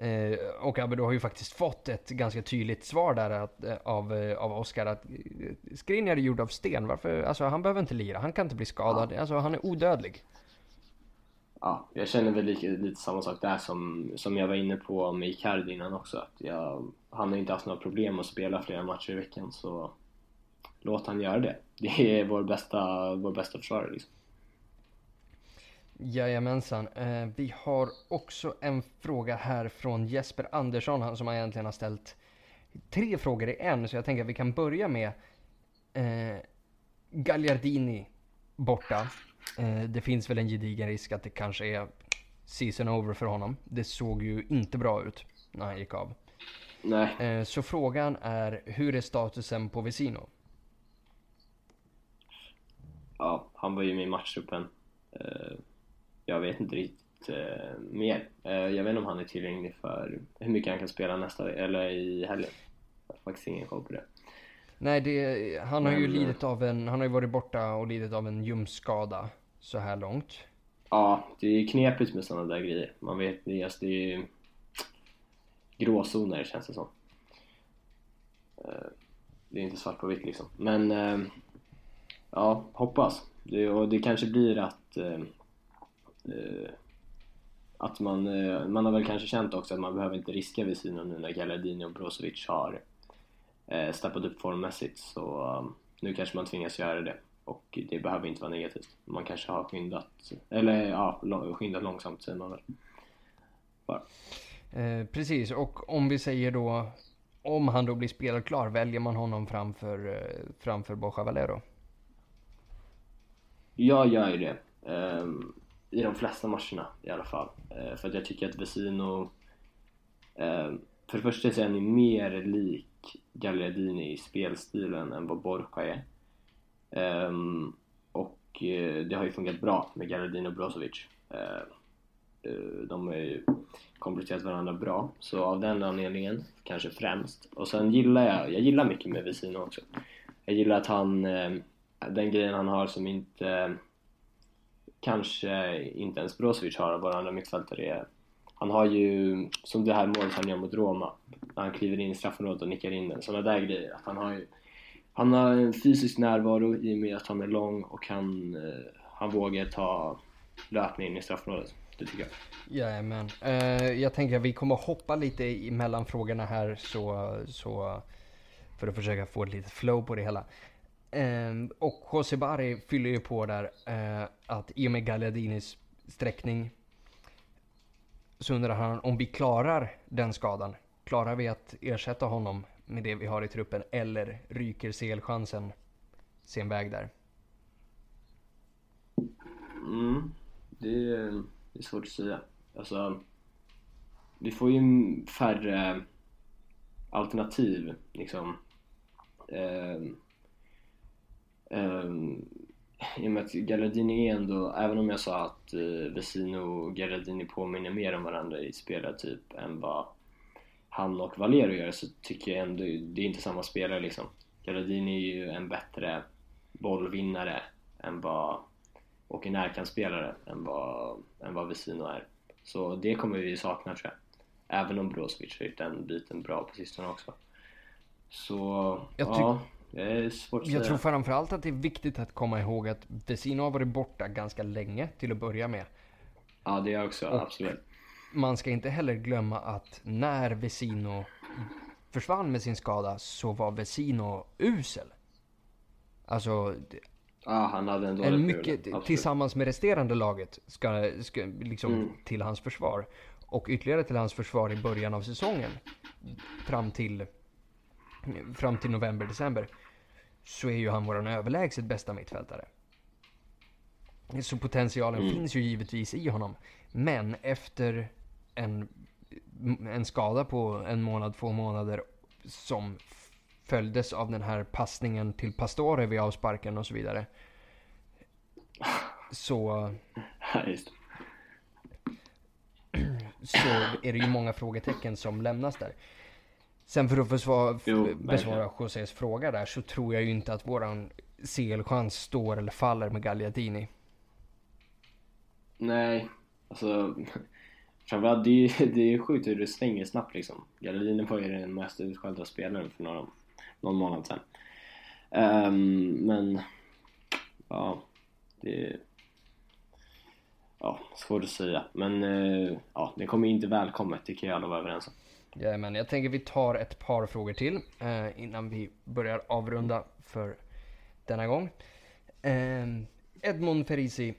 Eh, och Abbe, du har ju faktiskt fått ett ganska tydligt svar där att, eh, av, eh, av Oskar att eh, Skriniar är gjord av sten. Varför? Alltså han behöver inte lira, han kan inte bli skadad. Alltså han är odödlig. Ja, jag känner väl lite, lite samma sak där som, som jag var inne på med Icardi innan också. Att jag, han har inte haft några problem att spela flera matcher i veckan så låt han göra det. Det är vår bästa, vår bästa försvarare liksom. Jajamensan. Eh, vi har också en fråga här från Jesper Andersson, han som egentligen har ställt tre frågor i en. Så jag tänker att vi kan börja med eh, Gagliardini borta. Eh, det finns väl en gedigen risk att det kanske är season over för honom. Det såg ju inte bra ut när han gick av. Nej. Eh, så frågan är, hur är statusen på Vesino? Ja, han var ju med i matchtruppen. Jag vet inte riktigt eh, mer. Eh, jag vet inte om han är tillgänglig för hur mycket han kan spela nästa eller i helgen. Jag har faktiskt ingen koll på det. Nej, det, han har ju Men, eh, lidit av en, han har ju varit borta och lidit av en ljumskskada så här långt. Ja, det är knepigt med sådana där grejer. Man vet, det alltså, det är ju gråzoner känns det som. Eh, Det är inte svart på vitt liksom. Men eh, ja, hoppas. Det, och det kanske blir att att man, eh, man har väl kanske känt också att man behöver inte riska sidan nu när Galladini och Brozovic har eh, steppat upp formmässigt så um, nu kanske man tvingas göra det och det behöver inte vara negativt. Man kanske har skyndat, eller ja, skyndat långsamt säger man väl. Bara. Eh, precis, och om vi säger då, om han då blir spelklar, väljer man honom framför, eh, framför Borja Valero? Jag gör ju det. ehm, i de flesta matcherna i alla fall. Eh, för att jag tycker att Vesino... Eh, för det första så är han ju mer lik Gagliardini i spelstilen än vad Borja är. Eh, och eh, det har ju funkat bra med Gagliardini och Brozovic. Eh, eh, de har ju kompletterat varandra bra. Så av den anledningen, kanske främst. Och sen gillar jag, jag gillar mycket med Vesino också. Jag gillar att han, eh, den grejen han har som inte kanske inte ens Brozovic har av våra andra mittfältare är han har ju, som det här målet han gör mot Roma, när han kliver in i straffområdet och nickar in den, sådana där grejer. Att han har ju, han har en fysisk närvaro i och med att han är lång och han, eh, han vågar ta löpningen in i straffområdet. Det tycker jag. Jajamän. Uh, jag tänker att vi kommer hoppa lite mellan frågorna här så, så för att försöka få ett litet flow på det hela. Eh, och José Bari fyller ju på där eh, att i och med Gagliardinis sträckning så undrar han om vi klarar den skadan. Klarar vi att ersätta honom med det vi har i truppen eller ryker CL-chansen sin väg där? Mm, det, är, det är svårt att säga. Alltså, vi får ju färre alternativ liksom. Ehm, ehm, I och med att Galladini är ändå, även om jag sa att uh, Vesino och Galladini påminner mer om varandra i spelartyp än vad han och Valero gör så tycker jag ändå, det är inte samma spelare liksom. Galladini är ju en bättre bollvinnare än vad och en närkampsspelare än vad, än vad Vesino är. Så det kommer vi sakna tror jag. Även om Brozovic har gjort den biten bra på sistone också. Så Jag ja, Jag tror framförallt att det är viktigt att komma ihåg att Vesino har varit borta ganska länge till att börja med. Ja, det är också, Och- absolut. Man ska inte heller glömma att när Vesino försvann med sin skada så var Vesino usel. Alltså, Ja, han hade en dålig en mycket, tillsammans med resterande laget, ska, ska liksom Mm. till hans försvar. Och ytterligare till hans försvar i början av säsongen. Fram till, fram till november, december. Så är ju han våran överlägset bästa mittfältare. Så potentialen Mm. finns ju givetvis i honom. Men efter en, en skada på en månad, två månader som följdes av den här passningen till Pastore vid avsparken och så vidare. Så, Ja, just så är det ju många frågetecken som lämnas där. Sen för att försvara, Jo, besvara Josés fråga där så tror jag ju inte att våran CL-chans står eller faller med Gagliardini. Nej, alltså framförallt det är, det är sjukt hur det stänger snabbt liksom. Gardiner var ju den mest utskällda spelaren för några, någon månad sedan. Um, men, ja, det är ja, svårt att säga. Men uh, ja, det kommer inte välkommet tycker jag alla var överens om. Jajamän, jag tänker vi tar ett par frågor till eh, innan vi börjar avrunda för denna gång. Eh, Edmond Ferisi,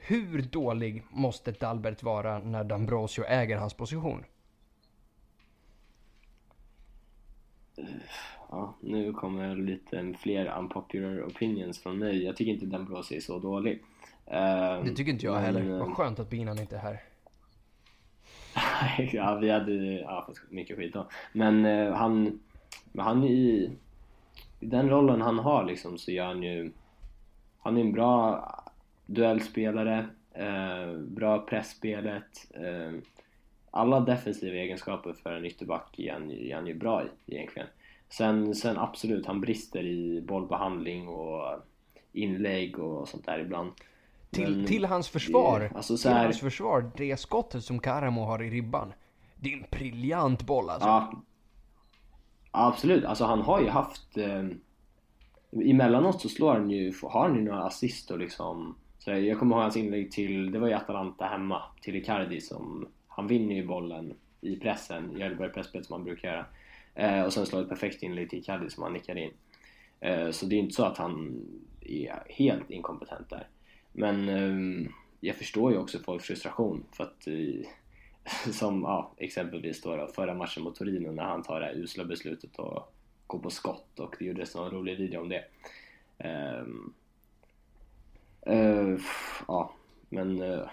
hur dålig måste Dalbert vara när Dambrosio äger hans position? Ja, nu kommer lite fler unpopular opinions från mig. Jag tycker inte Dambrosio är så dålig. Eh, det tycker inte jag men, heller. Vad skönt att Binan inte är här. ja, vi hade ja, fått mycket skit då. Men eh, han, han i, i den rollen han har liksom så gör han ju, han är en bra duellspelare, eh, bra pressspelet, eh, alla defensiva egenskaper för en ytterback är han, är han ju bra i egentligen. Sen, sen absolut, han brister i bollbehandling och inlägg och sånt där ibland. Till, till hans försvar, det, alltså till här... hans försvar, det skottet som Karamo har i ribban. Det är en briljant boll alltså. Ja. Absolut, alltså han har ju haft... Eh, emellanåt så slår han ju, har han ju några assist och liksom... Så jag kommer ihåg hans inlägg till, det var ju Atalanta hemma, till Icardi som... Han vinner ju bollen i pressen, Gällberg pressspel som han brukar göra. Eh, och sen slår ett perfekt inlägg till Icardi som han nickar in. Eh, så det är inte så att han är helt inkompetent där. Men eh, jag förstår ju också folks frustration för att eh, som ja, exempelvis då, då förra matchen mot Torino när han tar det här usla beslutet och går på skott och det gjordes en rolig video om det. Ehm, eh, ja, men eh,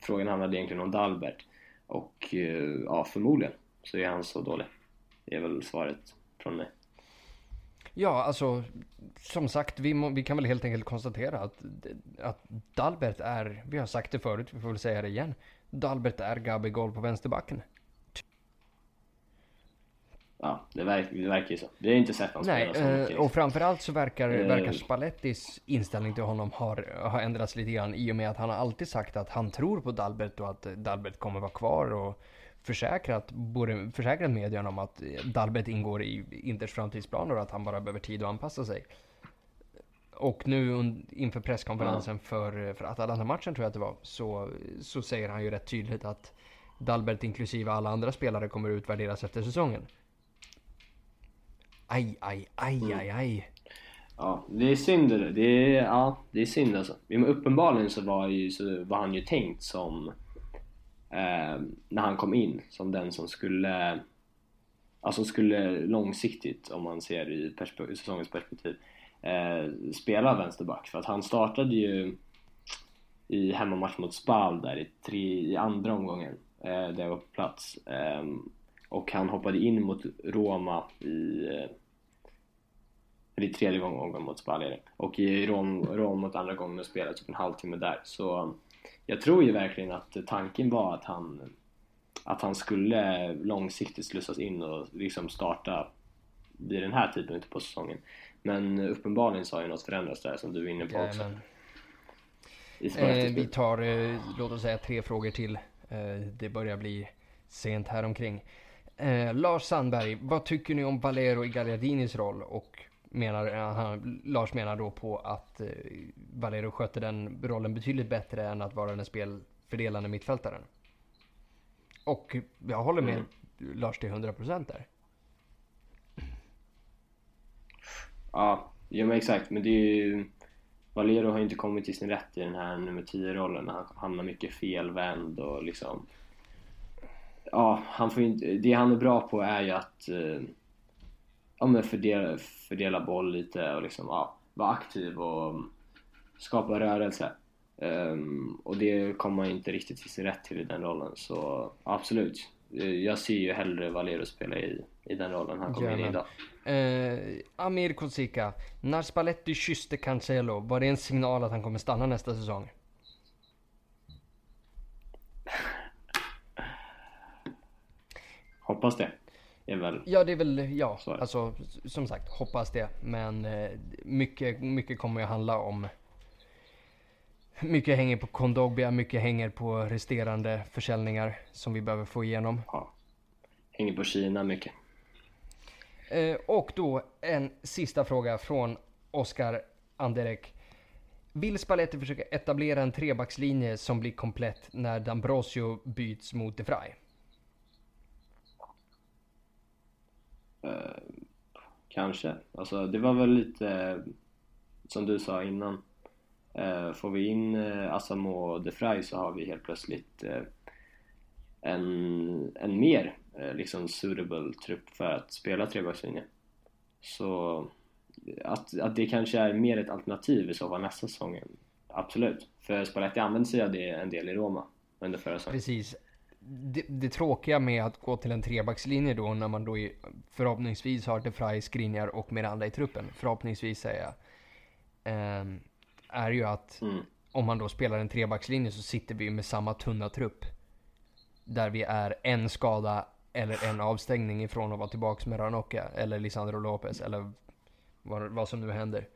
frågan handlade egentligen om Dalbert och eh, ja, förmodligen så är han så dålig. Det är väl svaret från mig. Ja, alltså som sagt, vi, må, vi kan väl helt enkelt konstatera att, att Dalbert är, vi har sagt det förut, vi får väl säga det igen. Dalbert är Gabigol på vänsterbacken. Ja, det, verk, det verkar ju så. Vi har inte sett honom spela så mycket. Liksom. Och framförallt så verkar, uh, verkar Spallettis inställning till honom har, har ändrats lite grann i och med att han har alltid sagt att han tror på Dalbert och att Dalbert kommer vara kvar och försäkrat, både försäkrat medierna om att Dalbert ingår i Inters framtidsplaner och att han bara behöver tid att anpassa sig. Och nu inför presskonferensen för, för Atalanta-matchen tror jag att det var, så, så säger han ju rätt tydligt att Dalbert inklusive alla andra spelare kommer utvärderas efter säsongen. Aj, aj, aj, mm. aj, aj. Ja, det är synd det. det är, ja, det är synd alltså. Men uppenbarligen så var, ju, så var han ju tänkt som eh, när han kom in som den som skulle alltså skulle långsiktigt om man ser i perspe säsongens perspektiv eh, spela vänsterback. För att han startade ju i hemmamatch mot Spal där i, tre, i andra omgången eh, där jag var på plats. Eh, och han hoppade in mot Roma i eller i tredje omgången mot Spal och i Rom, Rom mot andra gången och spelade typ en halvtimme där. Så jag tror ju verkligen att tanken var att han att han skulle långsiktigt slussas in och liksom starta vid den här tidpunkten på säsongen. Men uppenbarligen så har ju något förändrats där som du är inne på också. Eh, vi tar, eh, låt oss säga tre frågor till. Eh, det börjar bli sent här omkring. Eh, Lars Sandberg, vad tycker ni om Valero i Gagliardinis roll? Och menar, han, Lars menar då på att eh, Valero skötte den rollen betydligt bättre än att vara den spelfördelande mittfältaren. Och jag håller med mm. Lars till 100% där. Ja, ja men exakt. Men det är ju... Valero har inte kommit till sin rätt i den här nummer 10-rollen. Han hamnar mycket felvänd och liksom... Ja, han får inte... Det han är bra på är ju att... Eh, ja men fördela, fördela boll lite och liksom, ja, vara aktiv och skapa rörelse. Um, och det kommer man inte riktigt till sin rätt till i den rollen så absolut. Jag ser ju hellre Valero spela i, i den rollen han kommer in i idag. Uh, Amir Kosika, när Spalletti kysste Cancelo, var det en signal att han kommer stanna nästa säsong? Hoppas det. Väl ja, det är väl, ja, svaret. alltså som sagt, hoppas det. Men uh, mycket, mycket kommer ju handla om mycket hänger på Kondogbia, mycket hänger på resterande försäljningar som vi behöver få igenom. Ja. Hänger på Kina mycket. Eh, och då en sista fråga från Oskar Anderek. Vill Spalletti försöka etablera en trebackslinje som blir komplett när Dambrosio byts mot De Vrij? Eh, kanske. Alltså det var väl lite som du sa innan. Eh, får vi in eh, Asamo och De så har vi helt plötsligt eh, en, en mer eh, liksom suitable trupp för att spela trebackslinje. Så att, att det kanske är mer ett alternativ i så fall nästa säsong. Absolut. För Spalletti använde sig av det en del i Roma under förra säsongen. Precis. Det, det tråkiga med att gå till en trebackslinje då när man då i, förhoppningsvis har De Vrij, Skriniar och Miranda i truppen. Förhoppningsvis säger jag. Eh, är ju att Mm. om man då spelar en trebackslinje så sitter vi med samma tunna trupp. Där vi är en skada eller en avstängning ifrån att vara tillbaks med Ranocchia eller Lisandro Lopez eller vad, vad som nu händer.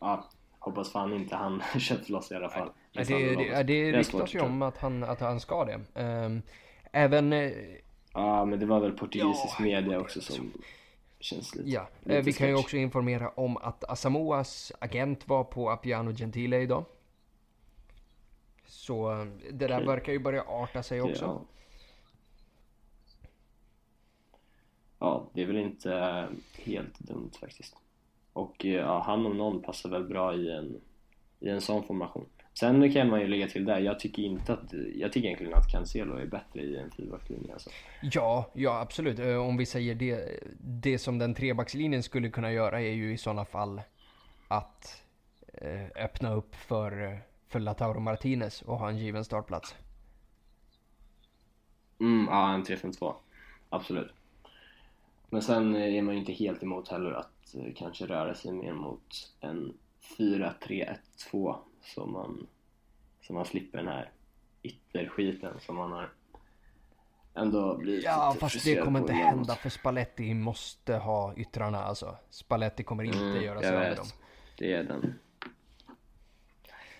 Ja, hoppas fan inte han köpt loss i alla fall. Ja, det, det, det är ryktas ju om att han, att han ska det. Ehm, även, eh, Ja, men det var väl portugisisk Ja, media också som känns lite... ja, lite eh, vi kan ju också informera om att Asamoas agent var på Appiano Gentile idag. Så eh, det där Okej. verkar ju börja arta sig också. Ja. ja, det är väl inte helt dumt faktiskt. Och eh, ja, han om någon passar väl bra i en, i en sån formation. Sen kan man ju lägga till där, jag tycker inte att, jag tycker egentligen att Cancelo är bättre i en fyrbackslinje alltså. Ja, ja absolut. Eh, Om vi säger det, det som den trebackslinjen skulle kunna göra är ju i sådana fall att eh, öppna upp för, för Lautaro Martinez och ha en given startplats. Mm, ja, en 3-5-2. Absolut. Men sen är man ju inte helt emot heller att kanske röra sig mer mot en 4-3-1-2 så man, så man slipper den här ytterskiten som man har ändå blivit Ja, fast det kommer inte hända för Spalletti måste ha yttrarna alltså. Spalletti kommer inte Mm, göra sig av med dem. Det är den.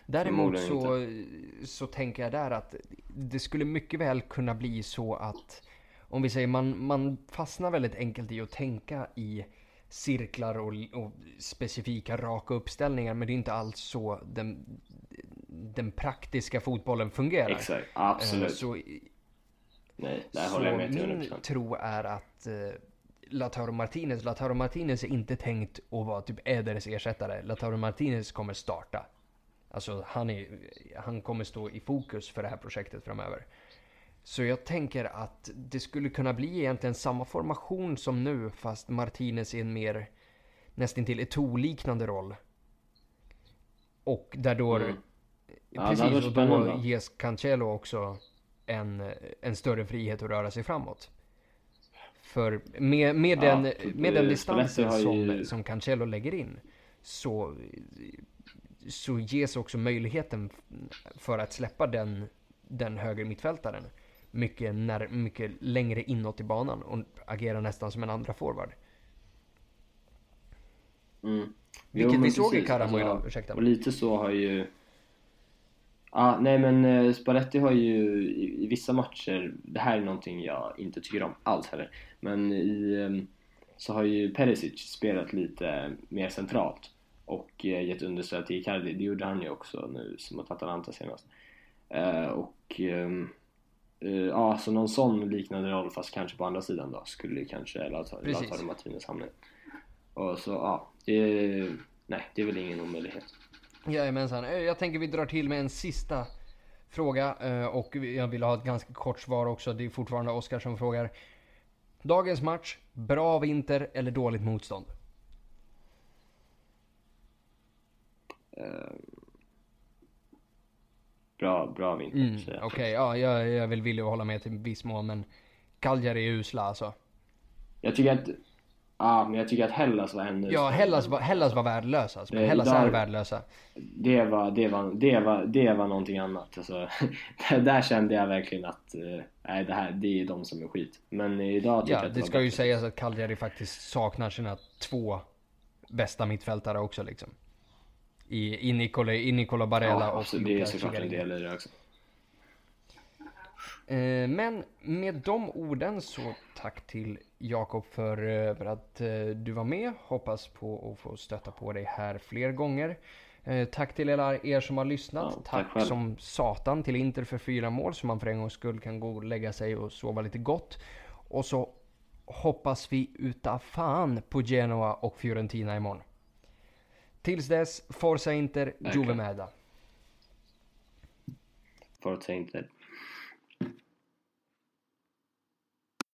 Däremot så, så tänker jag där att det skulle mycket väl kunna bli så att om vi säger man, man fastnar väldigt enkelt i att tänka i cirklar och, och specifika raka uppställningar men det är inte alls så den, den praktiska fotbollen fungerar. Exakt, Eh, absolut. Så, Nej, där så håller jag med min 100%. tro är att eh, Lautaro Martinez, Lautaro Martinez är inte tänkt att vara typ Eders ersättare. Lautaro Martinez kommer starta. Alltså han, är, han kommer stå i fokus för det här projektet framöver. Så jag tänker att det skulle kunna bli egentligen samma formation som nu fast Martinez i en mer nästintill Eto'o-liknande roll. Och där då Mm. Ja, Precis, och spännande. då ges Cancelo också en, en större frihet att röra sig framåt. För med, med, Ja, den, med den eh, distansen som, ju- som Cancelo lägger in så, så ges också möjligheten för att släppa den, den höger mittfältaren mycket, när, mycket längre inåt i banan och agera nästan som en andra forward. Mm. Vilket men vi såg i precis, Karamo alltså, idag, ursäkta. Och lite så har ju... Ja, nej men eh, Spalletti har ju i, i vissa matcher, det här är någonting jag inte tycker om alls heller, men i, ehm, så har ju Perisic spelat lite mer centralt och eh, gett understöd till Icardi. Det gjorde han ju också nu mot Atalanta senast. Eh, och eh, ja, så någon sån liknande roll fast kanske på andra sidan då skulle ju kanske Lautaro Martinez hamna i. Och så ja, det, nej det är väl ingen omöjlighet. Jajamensan. Eh, Jag tänker vi drar till med en sista fråga eh, och jag vill ha ett ganska kort svar också. Det är fortfarande Oskar som frågar. Dagens match, bra vinter eller dåligt motstånd? Eh, bra, bra vinter Mm, Okej, jag. ja, jag, jag är väl villig att hålla med till viss mån men Cagliari är usla alltså. Jag tycker att, ja men jag tycker att Hellas var ännu Ja, Hellas var, Hellas var värdelösa alltså. Men Hellas idag- är värdelösa. Det var, det var, det var, det var någonting annat. Alltså, där kände jag verkligen att, eh, nej det här, det är de som är skit. Men idag tycker jag Ja, att det var ska ju bättre. sägas att Cagliari faktiskt saknar sina två bästa mittfältare också liksom. I, i, Nicola, i Nicola Barella ja, och absolut, det är såklart en del i det också. Eh, men med de orden så tack till Jakob för, eh, för att eh, du var med. Hoppas på att få stöta på dig här fler gånger. Tack till alla er som har lyssnat. Ja, tack, tack som satan till Inter för fyra mål så man för en gångs skull kan gå och lägga sig och sova lite gott. Och så hoppas vi uta fan på Genoa och Fiorentina imorgon. Tills dess, Forza Inter, Juve Merda. Forza Inter.